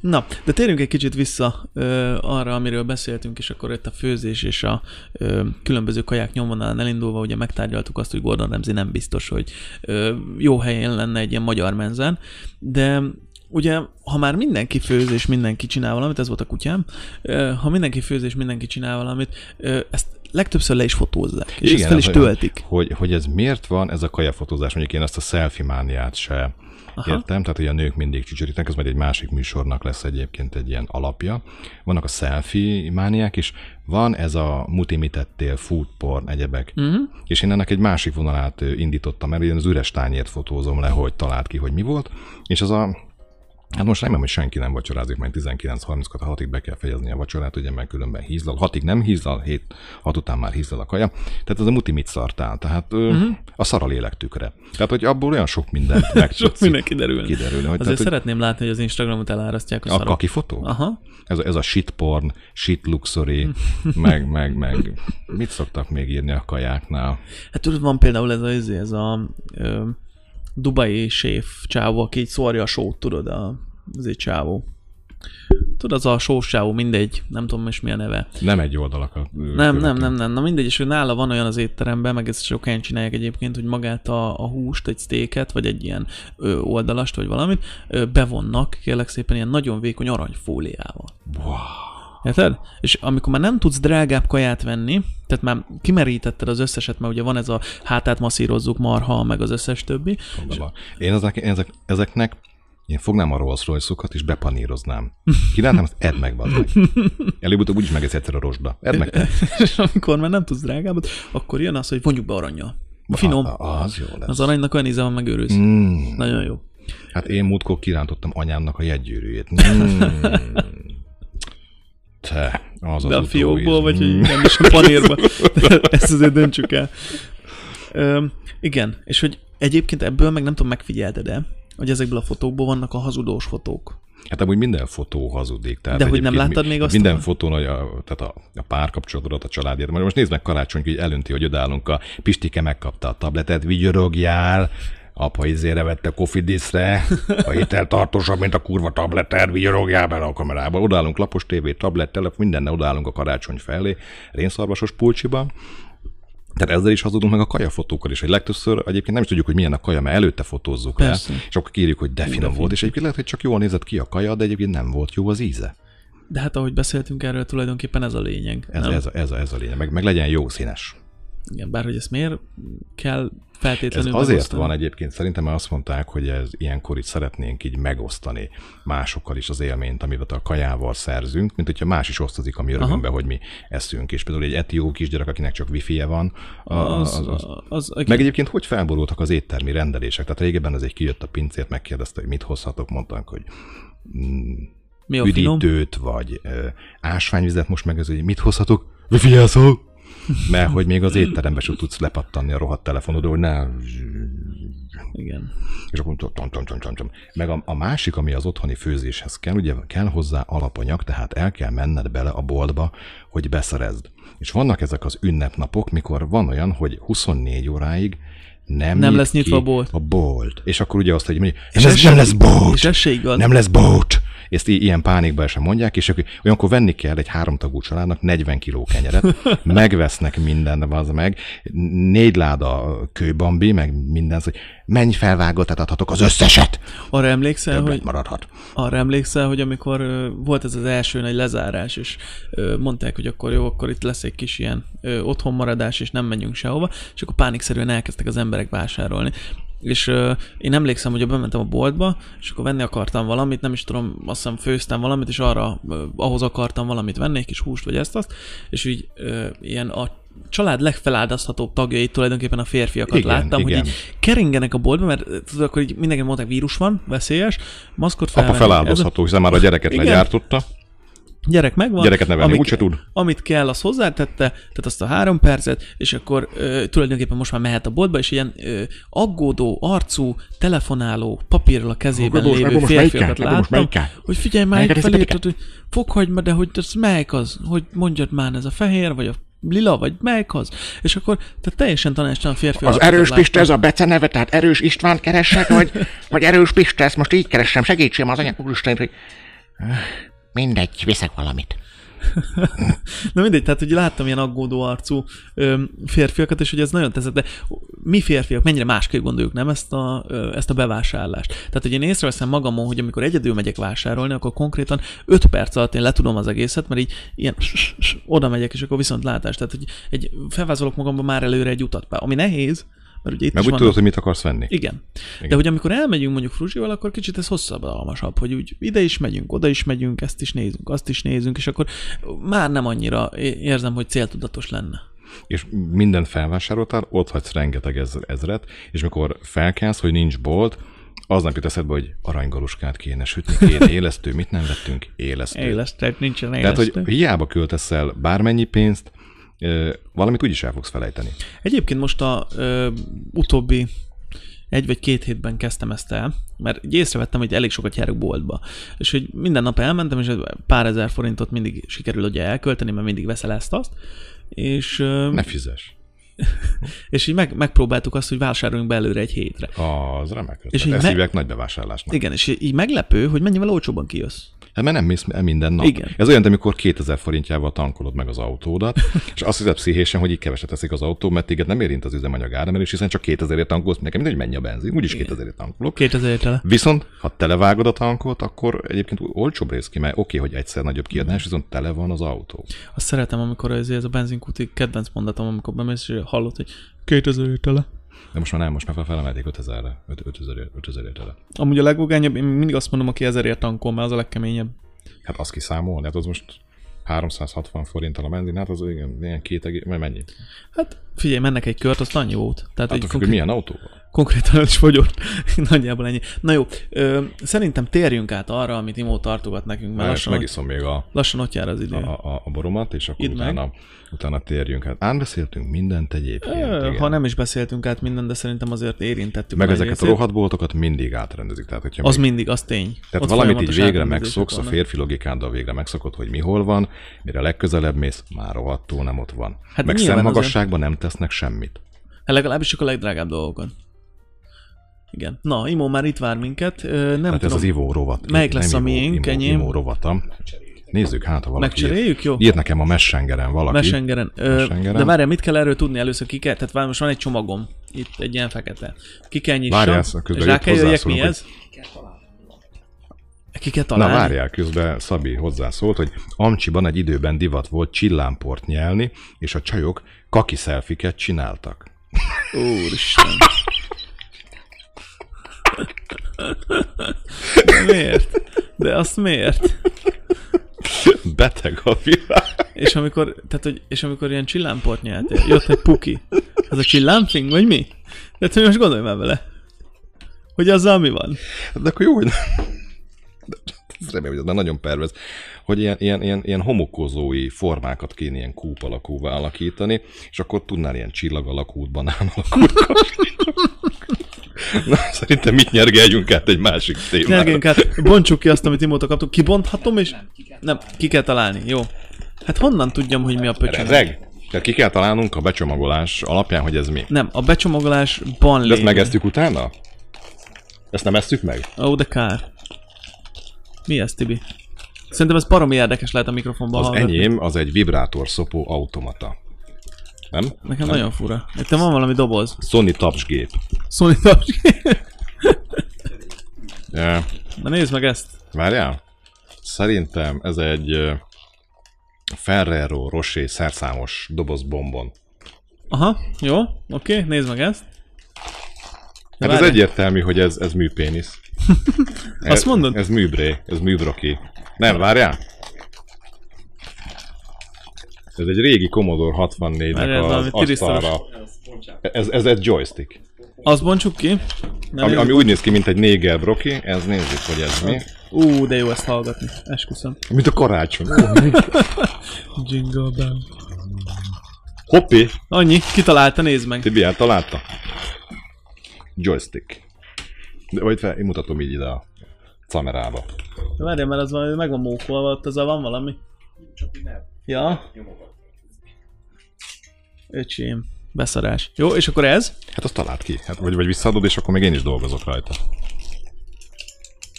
Na, de térjünk egy kicsit vissza ö, arra, amiről beszéltünk, és akkor itt a főzés és a ö, különböző kaják nyomvonalán elindulva, ugye megtárgyaltuk azt, hogy Gordon Ramsay nem biztos, hogy ö, jó helyen lenne egy ilyen magyar menzen, de ugye, ha már mindenki főz és mindenki csinál valamit, ez volt a kutyám, ha mindenki főz és mindenki csinál valamit, ezt legtöbbször le is fotózzák, és Igen, ezt fel ez is töltik. Hogy, hogy ez miért van, ez a kajafotózás, mondjuk én ezt a selfie mániát se Aha. értem, tehát hogy a nők mindig csücsörítenek, ez majd egy másik műsornak lesz egyébként egy ilyen alapja. Vannak a selfie mániák, és van ez a mutimitettél, food porn, egyebek. Uh-huh. És én ennek egy másik vonalát indítottam, mert ilyen az üres tányért fotózom le, hogy talált ki, hogy mi volt, és az a Hát most remélem, hogy senki nem vacsorázik, mert 19.30-kor, ha 6-ig be kell fejezni a vacsorát, ugye, mert különben hízlal. 6-ig nem hízlal, 7, 6 után már hízlal a kaja. Tehát ez a muti mit szartál, tehát Mhm. uh-huh. a szar a lélek tükre. Tehát, hogy abból olyan sok mindent meg Sok minden kiderül. kiderülni. Hogy, Azért tehát, hogy szeretném látni, hogy az Instagramot elárasztják a, a szarok. kaki fotó? Aha. Ez a, ez a shit porn, shit luxury, meg, meg, meg, mit szoktak még írni a kajáknál? Hát tudod, van például ez a, ez, ez a ö, dubai séf csávó, aki így szórja a sót, tudod, a, az egy csávó. Tudod, az a sós csávó, mindegy, nem tudom is mi a neve. Nem egy oldalakat. Nem, nem, nem, nem, na mindegy, és hogy nála van olyan az étteremben, meg ezt sok helyen csinálják egyébként, hogy magát a, a húst, egy sztéket, vagy egy ilyen ö, oldalast, vagy valamit, ö, bevonnak, kérlek szépen, ilyen nagyon vékony aranyfóliával. Wow. Érted? És amikor már nem tudsz drágább kaját venni, tehát már kimerítetted az összeset, mert ugye van ez a hátát masszírozzuk, marha, meg az összes többi. Van. Én ezek, ezek, ezeknek én fognám a Rolls Royce-okat, és bepaníroznám. Kilátnám, azt edd meg, bazd meg. Előbb-utóbb úgyis megeszi egyszer a rozsda. Edd meg te. És amikor már nem tudsz drágábbat, akkor jön az, hogy vonjuk be aranyjal. Finom. A, az jó lesz. Az aranynak olyan íze van, megőrülsz. Mm. Nagyon jó. Hát én múltkor kirántottam anyámnak a jegygyűrűjét. Mm. Te, az az De a utóíz. fiókból, vagy hogy nem is a panírba. Ezt azért döntsük el. Ö, igen, és hogy egyébként ebből meg nem tudom, megfigyelted de hogy ezekből a fotókból vannak a hazudós fotók. Hát amúgy minden fotó hazudik. Tehát De hogy nem láttad még azt Minden a- fotón, a, tehát a, a párkapcsolatodat, a családért. Most nézd meg karácsony, hogy elönti, hogy odállunk a Pistike megkapta a tabletet, vigyorogjál, apa izére vette kofidisre, a hitel tartósabb, mint a kurva tableted, vigyorogjál bele a kamerába. Odállunk lapos tévé, tablet, telefon, mindenne odállunk a karácsony felé, rénszarvasos pulcsiban. Tehát ezzel is hazudunk meg a kajafotókkal is, hogy legtöbbször egyébként nem is tudjuk, hogy milyen a kaja, mert előtte fotózzuk Persze. le, és akkor kérjük, hogy de finom volt, és egyébként lehet, hogy csak jól nézett ki a kaja, de egyébként nem volt jó az íze. De hát ahogy beszéltünk erről, tulajdonképpen ez a lényeg. Ez, nem? ez, a, ez, a, ez a lényeg, meg, meg legyen jó színes. Igen, bár hogy ezt miért kell Ez feltétlenül azért megosztani? van egyébként, szerintem mert azt mondták, hogy ez ilyenkor itt szeretnénk így megosztani másokkal is az élményt, amit a kajával szerzünk, mint hogyha más is osztozik a mi örömünkbe, hogy mi eszünk. És például egy etió kisgyerek, akinek csak wifi-je van, Az, az, az, az, az. Meg egyébként hogy felborultak az éttermi rendelések? Tehát régebben ez egy kijött a pincért, megkérdezte, hogy mit hozhatok, mondták, hogy Mi a finom? üdítőt, vagy ö, ásványvizet, most meg ez, hogy mit hozhatok? Wifi jelszó! Mert hogy még az étterembe sem tudsz lepattanni a rohadt telefonodról, hogy ne... Igen. És akkor tom, tom, tom, tom, tom. Meg a, a, másik, ami az otthoni főzéshez kell, ugye kell hozzá alapanyag, tehát el kell menned bele a boltba, hogy beszerezd. És vannak ezek az ünnepnapok, mikor van olyan, hogy 24 óráig nem, Nem nyit lesz nyitva a bolt. A bolt. És akkor ugye azt, hogy mondja, És nem, ez lesz, nem lesz bolt. és ez se igaz. Nem lesz bolt. Ezt i- ilyen pánikba sem mondják, és akkor olyankor venni kell egy háromtagú családnak 40 kiló kenyeret, megvesznek minden, az meg, négy láda kőbambi, meg minden, hogy menj felvágottat adhatok az összeset, Arra emlékszel, többet hogy maradhat. arra emlékszel, hogy amikor volt ez az első nagy lezárás, és mondták, hogy akkor jó, akkor itt lesz egy kis ilyen otthonmaradás, és nem menjünk sehova, és akkor pánikszerűen elkezdtek az emberek vásárolni. És ö, én emlékszem, hogy bementem a boltba, és akkor venni akartam valamit, nem is tudom, azt hiszem főztem valamit, és arra, ö, ahhoz akartam valamit venni, egy kis húst, vagy ezt-azt, és így ö, ilyen a család legfeláldozhatóbb tagjait tulajdonképpen a férfiakat Igen, láttam, igen. hogy így keringenek a boltba, mert ö, tudod, akkor így mindenki mondták, vírus van, veszélyes, maszkot Apa felvenni. Ez a- feláldozható, hiszen már a gyereket Igen. legyártotta. Gyerek megvan. Gyereket nevelni úgyse tud. Amit kell, az hozzátette, tehát azt a három percet, és akkor ö, tulajdonképpen most már mehet a boltba, és ilyen ö, aggódó, arcú, telefonáló, papírral a kezében most- lévő férfiakat láttam, hogy figyelj, felé, hiszed, tehát, hogy foghagyd de hogy ez melyik az, hogy mondjad már, ez a fehér, vagy a lila, vagy melyik az, és akkor tehát teljesen tanástalan férfi Az erős. Piste, ez a beceneve, tehát erős István keresek, vagy, vagy erős Piste, ezt most így keresem, segítsen az anyák úristen, hogy... Mindegy, viszek valamit. Na mindegy, tehát hogy láttam ilyen aggódó arcú férfiakat, és hogy ez nagyon tetszett, de mi férfiak mennyire másképp gondoljuk, nem ezt a, ezt a bevásárlást. Tehát, hogy én észreveszem magamon, hogy amikor egyedül megyek vásárolni, akkor konkrétan 5 perc alatt én letudom az egészet, mert így ilyen oda megyek, és akkor viszont látás. Tehát, hogy egy felvázolok magamban már előre egy utat, ami nehéz, mert ugye itt Meg úgy vannak- tudod, hogy mit akarsz venni. igen. Igen. De hogy amikor elmegyünk mondjuk Fruzsival, akkor kicsit ez hosszabbadalmasabb, hogy úgy ide is megyünk, oda is megyünk, ezt is nézünk, azt is nézünk, és akkor már nem annyira érzem, hogy céltudatos lenne. és minden felvásároltál, ott hagysz rengeteg ez, ezret, és mikor felkelsz, hogy nincs bolt, aznap jut eszedbe, hogy aranygaluskát kéne sütni, kéne élesztő, mit nem vettünk? Élesztő. Élesztő, nincsen Tehát, élesztő. hogy hiába költesz el bármennyi pénzt, valamit úgyis el fogsz felejteni. Egyébként most a ö, utóbbi egy vagy két hétben kezdtem ezt el, mert így észrevettem, hogy elég sokat járok boltba. És hogy minden nap elmentem, és pár ezer forintot mindig sikerül ugye elkölteni, mert mindig veszel ezt azt. És, Ne fizes. és így meg, megpróbáltuk azt, hogy vásároljunk be előre egy hétre. Az remek. És így ezt me- hívják nagy bevásárlásnak. Igen, és így meglepő, hogy mennyivel olcsóban kijössz. Hát mert nem mész minden nap. Igen. Ez olyan, amikor 2000 forintjával tankolod meg az autódat, és azt hiszed pszichésen, hogy így keveset teszik az autó, mert téged nem érint az üzemanyag áremelés, hiszen csak 2000-ért tankolsz, nekem mindegy, mennyi a benzin, úgyis 2000-ért tankolok. 2000 tele. Viszont, ha televágod a tankot, akkor egyébként olcsóbb rész ki, mert oké, hogy egyszer nagyobb kiadás, viszont tele van az autó. Azt szeretem, amikor ez, ez a benzinkúti kedvenc mondatom, amikor bemész, és hallod, hogy 2000 tele. De most már nem, most már felemelték 5000-re, 5000 5000 tele. Amúgy a legvagányabb, én mindig azt mondom, aki ezerért tankol, mert az a legkeményebb. Hát azt kiszámolni, hát az most 360 forinttal a benzin, hát az igen, ilyen két egész, mennyi? Hát figyelj, mennek egy kört, azt annyi volt. Tehát Hát függ, hogy milyen autóval. Konkrétan el is fogyott. Nagyjából ennyi. Na jó, ö, szerintem térjünk át arra, amit Imó tartogat nekünk, mert Mert lassan, megiszom még a, lassan ott jár az idő. a, a, a boromat, és akkor Idd meg. utána, utána térjünk. Hát átbeszéltünk mindent egyébként. Ö, igen. ha nem is beszéltünk át minden, de szerintem azért érintettük. Meg a ezeket a részét. rohadboltokat mindig átrendezik. Tehát, hogyha Az még, mindig, az tény. tehát Ott valamit így végre megszoksz, a férfi logikáddal végre megszokod, hogy mi hol van, mire legközelebb mész, már rohadtól nem ott van. Hát meg szemmagasságban nem tesznek semmit. Hát legalábbis csak a legdrágább dolgokon. Igen. Na, Imó már itt vár minket. Nem Hát ez tudom, az ivó rovat. melyik lesz nem a miénk, enyém? Ivó rovata. Nézzük hát, ha valaki megcseréljük, jó? írt, nekem a Messengeren valaki. Messengeren. Ö, Messengeren. De várjál, mit kell erről tudni először? Ki kell, tehát most van egy csomagom. Itt egy ilyen fekete. Ki kell nyissam. Várjál, közben rá kell jöjjek, mi ez? Ki kell Na találni. várjál, közben Szabi hozzászólt, hogy Amcsiban egy időben divat volt csillámport nyelni, és a csajok kaki szelfiket csináltak. Úristen. De miért? De azt miért? Beteg a világ. És amikor, tehát, hogy, és amikor ilyen csillámport nyeltél, jött egy puki. Az a csillámfing, vagy mi? Tehát, hogy most gondolj már vele. Hogy azzal mi van? De akkor jó, hogy nem. De, ez remélem, hogy már nagyon pervez, hogy ilyen, ilyen, ilyen, ilyen homokozói formákat kéne ilyen kúp alakúvá alakítani, és akkor tudnál ilyen csillag alakút, banán alakút. Na, szerintem mit nyergeljünk át egy másik témára. Nyergénk át, bontsuk ki azt, amit imóta kaptuk. Kibonthatom, és... Nem, ki kell találni, jó. Hát honnan tudjam, hogy mi a pöcsön? Rezeg? Tehát ki kell találnunk a becsomagolás alapján, hogy ez mi. Nem, a becsomagolásban De ezt lévő. megeztük utána? Ezt nem esztük meg? Ó, de kár. Mi ez, Tibi? Szerintem ez baromi érdekes lehet a mikrofonban Az hallgatni. enyém az egy vibrátor szopó automata. Nem? Nekem nagyon fura. Itt van valami doboz. Sony tapsgép. Sony Touch. Ja, Na nézd meg ezt. várjál? Szerintem ez egy Ferrero Rocher szerszámos doboz bombon. Aha, jó, oké, nézd meg ezt. De Hát ez egyértelmű, hogy ez, ez műpénisz. Ez- Azt mondod? Ez műbré, ez műbroki. Nem, várjál? Ez egy régi Commodore 64-nek Várjál, az asztalra. Ez, ez egy joystick. Azt bontsuk ki. Na, Ami, ami úgy néz ki, mint egy néger broki, ez nézzük, hogy ez mi. Ú, de jó ezt hallgatni. Esküszöm. Mint a karácsony. Jingle bell. Hoppi! Annyi, kitalálta, nézd meg. Tibi eltalálta? Joystick. De, vagy fel, én mutatom így ide a kamerába. De Várjál, mert az valami meg van mókolva, ott azzal van valami. Ja. Öcsém. Beszarás. Jó, és akkor ez? Hát azt talált ki. Hát, vagy, vagy visszaadod, és akkor még én is dolgozok rajta.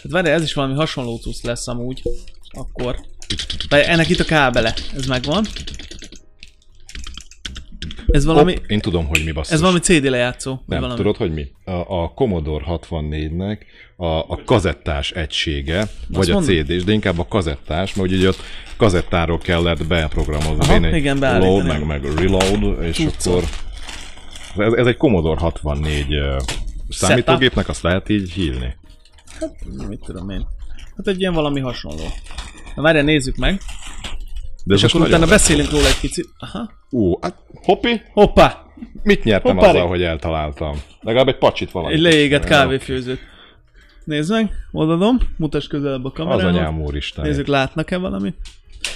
Hát várjál, ez is valami hasonló cucc lesz amúgy. Akkor. Vagy ennek itt a kábele, ez megvan. Ez valami, Hopp, én tudom, hogy mi basszus. ez valami CD lejátszó. vagy Nem, valami. tudod, hogy mi? A, a Commodore 64-nek a, a kazettás egysége, vagy a mondom. CD-s, de inkább a kazettás, mert ugye ott kazettáról kellett beprogramozni. Aha, Én igen, load, meg, meg reload, és Cuccot. akkor ez, ez egy Commodore 64 ö, számítógépnek, azt lehet így hívni. Mit tudom én. Hát egy ilyen valami hasonló. Na várjál, nézzük meg. De És akkor utána beszélünk róla egy picit. Aha. Ú, hát hoppi, Hoppá! mit nyertem Hoppá, azzal, hogy eltaláltam? Legalább egy pacsit valami. Egy leégett kávéfőzőt. Nézd meg, odaadom, mutasd közelebb a Az kamerához. anyám úristen. Nézzük, látnak-e valamit?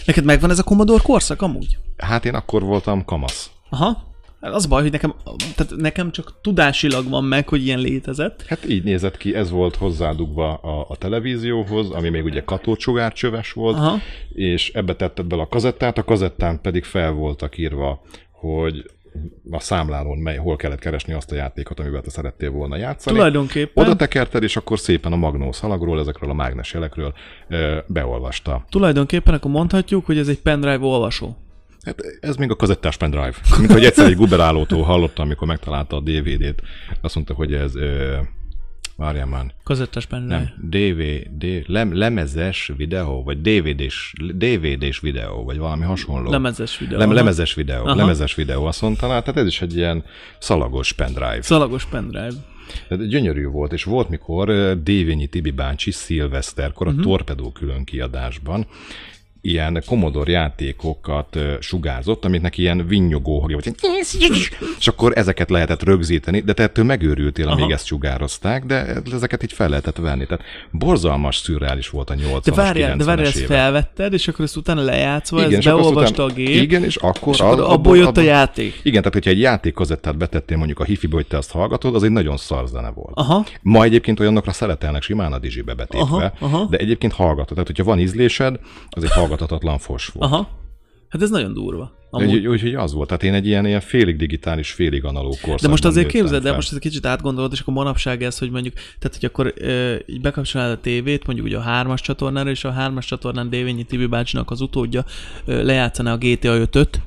Neked megvan ez a Commodore korszak amúgy? Hát én akkor voltam kamasz. Aha. Hát Az baj, hogy nekem, tehát nekem csak tudásilag van meg, hogy ilyen létezett. Hát így nézett ki, ez volt hozzádugva a, a televízióhoz, ami még ugye katócsugárcsöves volt, Aha. és ebbe tetted bele a kazettát, a kazettán pedig fel voltak írva, hogy a számlálón mely, hol kellett keresni azt a játékot, amivel te szerettél volna játszani. Tulajdonképpen, Oda tekerted, és akkor szépen a magnó szalagról, ezekről a mágnes jelekről beolvasta. tulajdonképpen akkor mondhatjuk, hogy ez egy pendrive olvasó. Hát ez még a kazettás pendrive. Mint hogy egyszer egy Guberálótól hallottam, amikor megtalálta a DVD-t. Azt mondta, hogy ez... Ö, várjál már. Kazettás pendrive. Nem, DVD, lem, lemezes videó, vagy DVD-s, DVD-s videó, vagy valami hasonló. Lemezes videó. Lem, lemezes videó, Aha. lemezes videó, azt mondta, hát ez is egy ilyen szalagos pendrive. Szalagos pendrive. Tehát gyönyörű volt, és volt, mikor Dévényi Tibi bácsi szilveszterkor a uh-huh. Torpedó külön kiadásban ilyen Commodore játékokat sugárzott, amiknek ilyen vinnyogó hangja volt, és akkor ezeket lehetett rögzíteni, de te ettől megőrültél, amíg Aha. ezt sugározták, de ezeket így fel lehetett venni. Tehát borzalmas, szürreális volt a 80-as, De várjál, de 90-es várjál, ezt felvetted, és akkor ezt utána lejátszva, ezt akkor azt beolvasta a gép, Igen, és akkor, és akkor abból jött a játék. Igen, tehát hogyha egy játékkazettát betettél mondjuk a hifibe, hogy te azt hallgatod, az egy nagyon szar zene volt. Aha. Ma egyébként olyanokra szeretelnek simán a dizsibe betétve, Aha, aha. de egyébként hallgatod. Tehát, hogyha van ízlésed, az egy hallgatatatlan fos volt. Aha. Hát ez nagyon durva. Amúgy. Úgyhogy úgy, úgy, az volt. Tehát én egy ilyen, ilyen félig digitális, félig analóg korszakban De most azért képzeld el, fel. most ezt kicsit átgondolod, és akkor manapság ez, hogy mondjuk, tehát hogy akkor ö, így bekapcsolnád a tévét, mondjuk ugye a hármas csatornára, és a hármas csatornán Dévényi Tibi bácsinak az utódja ö, lejátszaná a GTA 5-öt,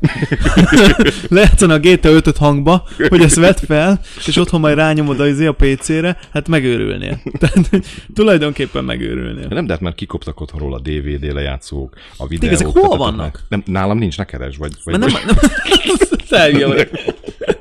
lejátszaná a GTA 5-öt hangba, hogy ezt vett fel, és otthon majd rányomod az a PC-re, hát megőrülnél. Tehát tulajdonképpen megőrülnél. Nem, de hát már kikoptak otthonról a DVD lejátszók, a videók. ezek hol tehát- vannak? Nem, nálam nincs, ne keresd, vagy, vagy Mert nem, nem, te hülye vagy. nem,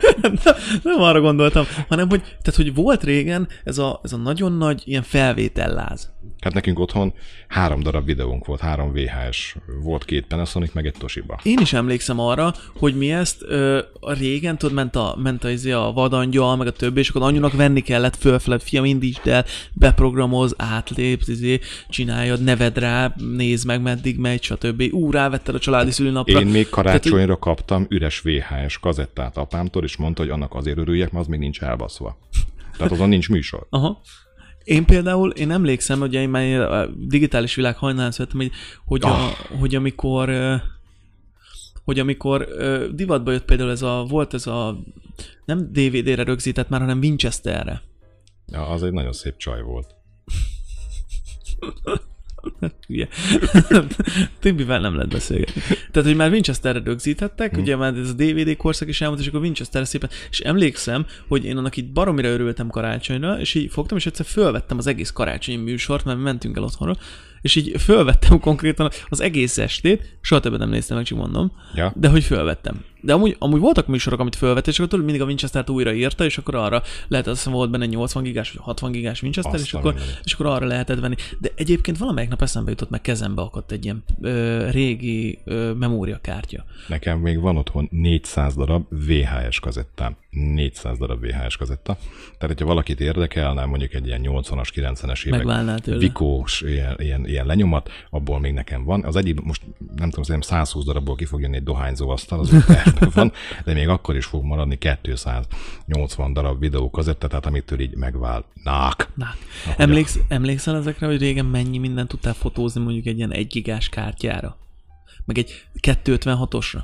nem arra gondoltam, hanem hogy, tehát, hogy volt régen ez a, ez a nagyon nagy ilyen felvételláz. Hát nekünk otthon három darab videónk volt, három VHS, volt két Panasonic, meg egy Toshiba. Én is emlékszem arra, hogy mi ezt ö, a régen, tudod, ment a, ment a, izé a vadangyal, meg a többi, és akkor anyunak venni kellett fölfeled, fiam, indítsd el, beprogramoz, átlépsz, izé, csináljad, neved rá, nézd meg, meddig megy, stb. Ú, rávetted a családi szülinapra. Én még Tehát, karácsonyra kaptam üres VHS kazettát apámtól, és mondta, hogy annak azért örüljek, mert az még nincs elbaszva. Tehát azon nincs műsor. Aha. Én például, én emlékszem, hogy én már a digitális világ hajnalán születtem, hogy, hogy, a, Ah. hogy amikor hogy amikor ö, divatba jött például ez a, volt ez a nem DVD-re rögzített már, hanem Winchesterre. Ja, az egy nagyon szép csaj volt. Ugye. Tibivel nem lehet beszélgetni. Tehát, hogy már Winchesterre rögzítettek, Hm. ugye már ez a DVD korszak is elmúlt, és akkor Winchesterre szépen, és emlékszem, hogy én annak itt baromira örültem karácsonyra, és így fogtam, és egyszer fölvettem az egész karácsonyi műsort, mert mentünk el otthonról, és így fölvettem konkrétan az egész estét, soha többet nem néztem meg, csak mondom, Ja. de hogy fölvettem. De amúgy, amúgy voltak műsorok, amit fölvett, és akkor mindig a Winchester-t újra írta, és akkor arra lehet, azt hiszem volt benne 80 gigás vagy 60 gigás Winchester, Azt és akkor, és akkor arra lehetett venni. De egyébként valamelyik nap eszembe jutott, meg kezembe akadt egy ilyen ö, régi ö, memóriakártya. Nekem még van otthon 400 darab VHS kazettám. 400 darab VHS kazetta. Tehát, hogyha valakit érdekelne, mondjuk egy ilyen 80-as, 90-es évek vikós ilyen, ilyen, ilyen lenyomat, abból még nekem van. Az egyik, most nem tudom, szerintem 120 darabból ki fog jönni egy dohányzó asztal, az tervben van, de még akkor is fog maradni 280 darab videókazetta, tehát amitől így megválnák. Emléksz, emlékszel ezekre, hogy régen mennyi mindent tudtál fotózni mondjuk egy ilyen 1 gigás kártyára? Meg egy 256-osra?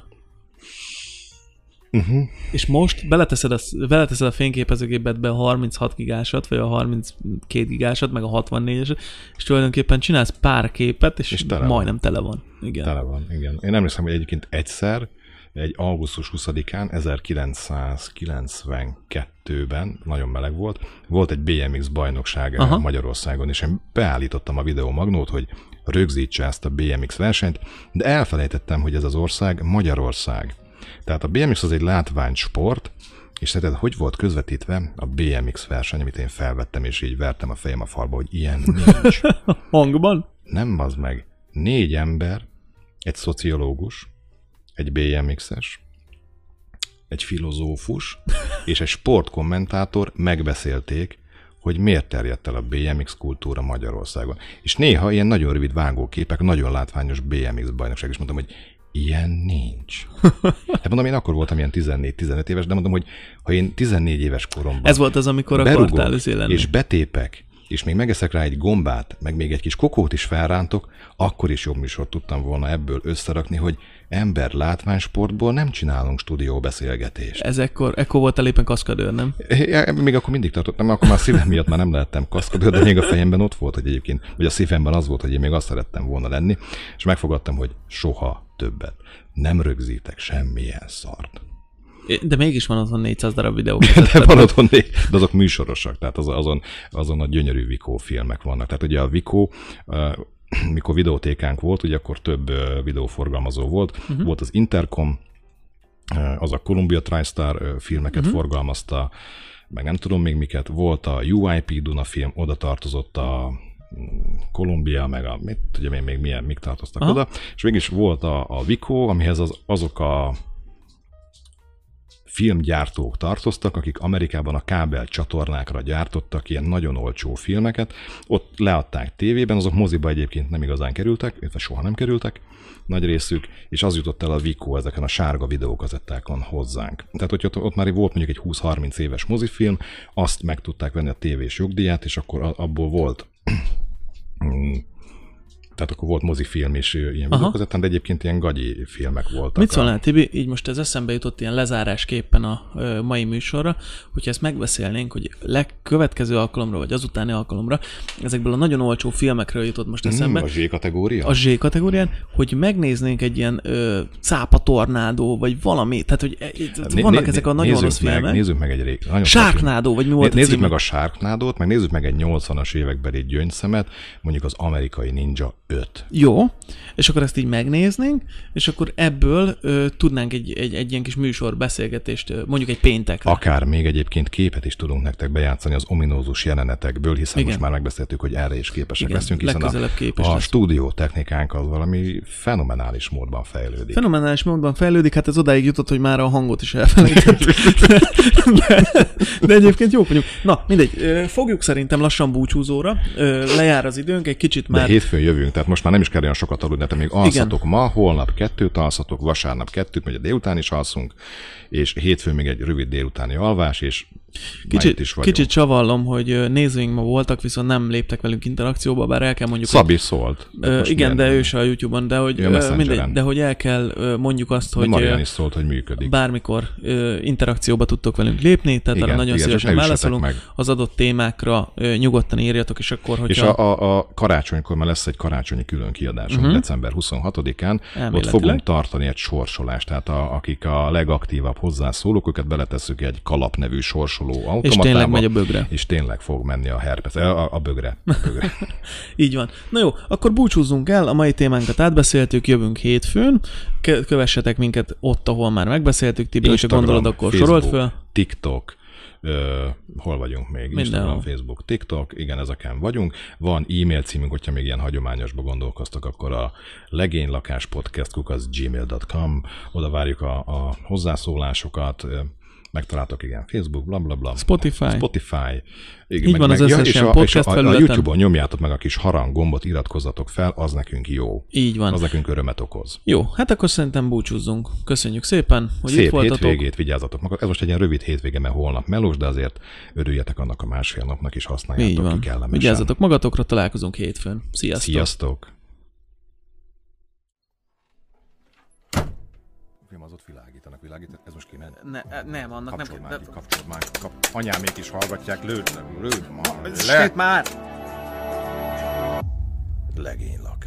Uh-huh. és most beleteszed a, beleteszed a fényképezőgépedbe a 36 gigásat, vagy a 32 gigásat, meg a 64-eset, és tulajdonképpen csinálsz pár képet, és, És tele tele van. majdnem tele van. Igen. Tele van, igen. Én emlékszem, hogy egyébként egyszer, egy augusztus 20-án, 1992-ben, nagyon meleg volt, volt egy BMX bajnokság. Aha. Magyarországon, és én beállítottam a videómagnót, hogy rögzítse ezt a BMX versenyt, de elfelejtettem, hogy ez az ország Magyarország. Tehát a BMX az egy látványsport, és szerinted hogy volt közvetítve a BMX verseny, amit én felvettem, és így vertem a fejem a falba, hogy ilyen nincs. Hangban? Nem az meg. Négy ember, egy szociológus, egy BMX-es, egy filozófus és egy sportkommentátor megbeszélték, hogy miért terjedt el a BMX kultúra Magyarországon. És néha ilyen nagyon rövid vágóképek, nagyon látványos BMX bajnokság, és mondtam, hogy ilyen nincs. Hát mondom, én akkor voltam ilyen 14-15 éves, de mondom, hogy ha én 14 éves koromban Ez volt az, amikor akartál lenni. és betépek, és még megeszek rá egy gombát, meg még egy kis kokót is felrántok, akkor is jobb műsort tudtam volna ebből összerakni, hogy ember látványsportból nem csinálunk stúdióbeszélgetést. Ez ekkor, ekkor voltál éppen kaszkadőr, nem? Ja, még akkor mindig tartottam, akkor már a szívem miatt már nem lehettem kaszkadőr, de még a fejemben ott volt, hogy egyébként, vagy a szívemben az volt, hogy én még azt szerettem volna lenni, és megfogadtam, hogy soha többet. Nem rögzítek semmilyen szart. De mégis van azon 400 darab videó. De van otthon, de azok műsorosak, tehát az, azon, azon a gyönyörű Vikó filmek vannak. Tehát ugye a Vikó, mikor videótékánk volt, ugye akkor több videóforgalmazó volt. Uh-huh. Volt az Intercom, az a Columbia TriStar filmeket uh-huh. forgalmazta, meg nem tudom még miket. Volt a UIP Duna film, oda tartozott a mm, Kolumbia, meg a, mit tudom én még milyen, mik tartoztak Aha. oda, és mégis volt a, a Vico, amihez az, azok a filmgyártók tartoztak, akik Amerikában a kábel csatornákra gyártottak ilyen nagyon olcsó filmeket. Ott leadták tévében, azok moziba egyébként nem igazán kerültek, illetve soha nem kerültek, nagy részük, és az jutott el a Vico ezeken a sárga videókazettákon hozzánk. Tehát, hogy ott, ott már volt mondjuk egy 20-30 éves mozifilm, azt meg tudták venni a tévés jogdíját, és akkor abból volt tehát akkor volt mozifilm is ilyen videókazettán, de egyébként ilyen gagyi filmek voltak. Mit szólnál, Tibi? Így most ez eszembe jutott ilyen lezárásképpen a ö, mai műsorra, hogyha ezt megbeszélnénk, hogy legkövetkező alkalomra, vagy azutáni alkalomra, ezekből a nagyon olcsó filmekről jutott most eszembe, Mm, a Z kategória? a Z kategórián, hogy megnéznénk egy ilyen ö, cápa tornádó, vagy valami, tehát hogy e, Né- vannak né- ezek a nagyon rossz meg, filmek. Nézzük meg egy rég. Nagyon Sharknado, vagy mi volt Né- Nézzük címe? meg a Sharknado-t, meg nézzük meg egy 80-as évekbeli gyöngyszemet, mondjuk az amerikai Ninja 5. Jó, és akkor ezt így megnéznénk, és akkor ebből ö, tudnánk egy, egy, egy ilyen kis műsor beszélgetést, mondjuk egy péntekre. Akár még egyébként képet is tudunk nektek bejátszani az ominózus jelenetekből, hiszen Igen. most már megbeszéltük, hogy erre is képesek Igen, leszünk, hiszen a, képes a lesz. stúdió technikánk az valami fenomenális módban fejlődik. Fenomenális módon fejlődik, hát ez odáig jutott, hogy már a hangot is elfelejtettük. De, de egyébként jók vagyunk. Na, mindegy, fogjuk szerintem lassan búcsúzóra, lejár az időnk, egy kicsit De már... hétfőn jövünk, tehát most már nem is kell olyan sokat aludni, tehát még alszatok ma, holnap kettőt alszatok, vasárnap kettőt, vagy a délután is alszunk, és hétfőn még egy rövid délutáni alvás, és Kicsit, is vagyunk. kicsit csavallom, hogy nézőink ma voltak, viszont nem léptek velünk interakcióba, bár el kell mondjuk... Szabi szólt. De Ö, igen, de ő se a YouTube-on, de hogy ö, mindegy, de hogy el kell mondjuk azt, hogy Marian is szólt, hogy működik. bármikor ö, interakcióba tudtok velünk lépni, tehát Igen, arra nagyon igen, szívesen válaszolunk. meg. Az adott témákra ö, nyugodtan írjatok, és akkor, hogyha... És a, a, a karácsonykor már lesz egy karácsonyi külön kiadásunk uh-huh. december 26-án. Ott Mhm. Fogunk tartani egy sorsolást, tehát a, akik a legaktívabb hozzászólók, őket beletesszük egy kalap nevű sorsoló automatába. és tényleg megy a bögre. És tényleg fog menni a herpes, a, a, bögre. A bögre. Így van. Na jó, akkor búcsúzzunk el, a mai témánkat átbeszéltük, jövünk hétfőn. Kövessetek minket ott, ahol már megbeszéltük. Tibi, hogyha gondolod, akkor sorolt föl. TikTok, Ö, hol vagyunk még? Mindenhol. Instagram, Facebook, TikTok, igen, ezeken vagyunk. Van e-mail címünk, hogyha még ilyen hagyományosba gondolkoztak, akkor a legénylakáspodcast gmail.com, oda várjuk a, a hozzászólásokat, megtaláltok, igen, Facebook, bla bla bla. Spotify. Spotify. Igen, Így van az összes és ilyen a, podcast a, a, a felületen. YouTube-on nyomjátok meg a kis harang gombot, iratkozzatok fel, az nekünk jó. Így van. Az nekünk örömet okoz. Jó, hát akkor szerintem búcsúzzunk. Köszönjük szépen, hogy itt Szép voltatok. hétvégét, vigyázzatok magad. Ez most egy ilyen rövid hétvége, mert holnap melós, de azért örüljetek annak a másfél napnak, és Így használjátok van. ki kellemesen. Vigyázzatok magatokra, találkozunk hétfőn. Sziasztok! Sziasztok! az ott világítanak, világítanak. Ne, e, nem, annak Kapcsolod nem már ki, kapcsolod már. Kap... Anyámék is hallgatják, lőd, lőd már De... le. már! Legénylakás.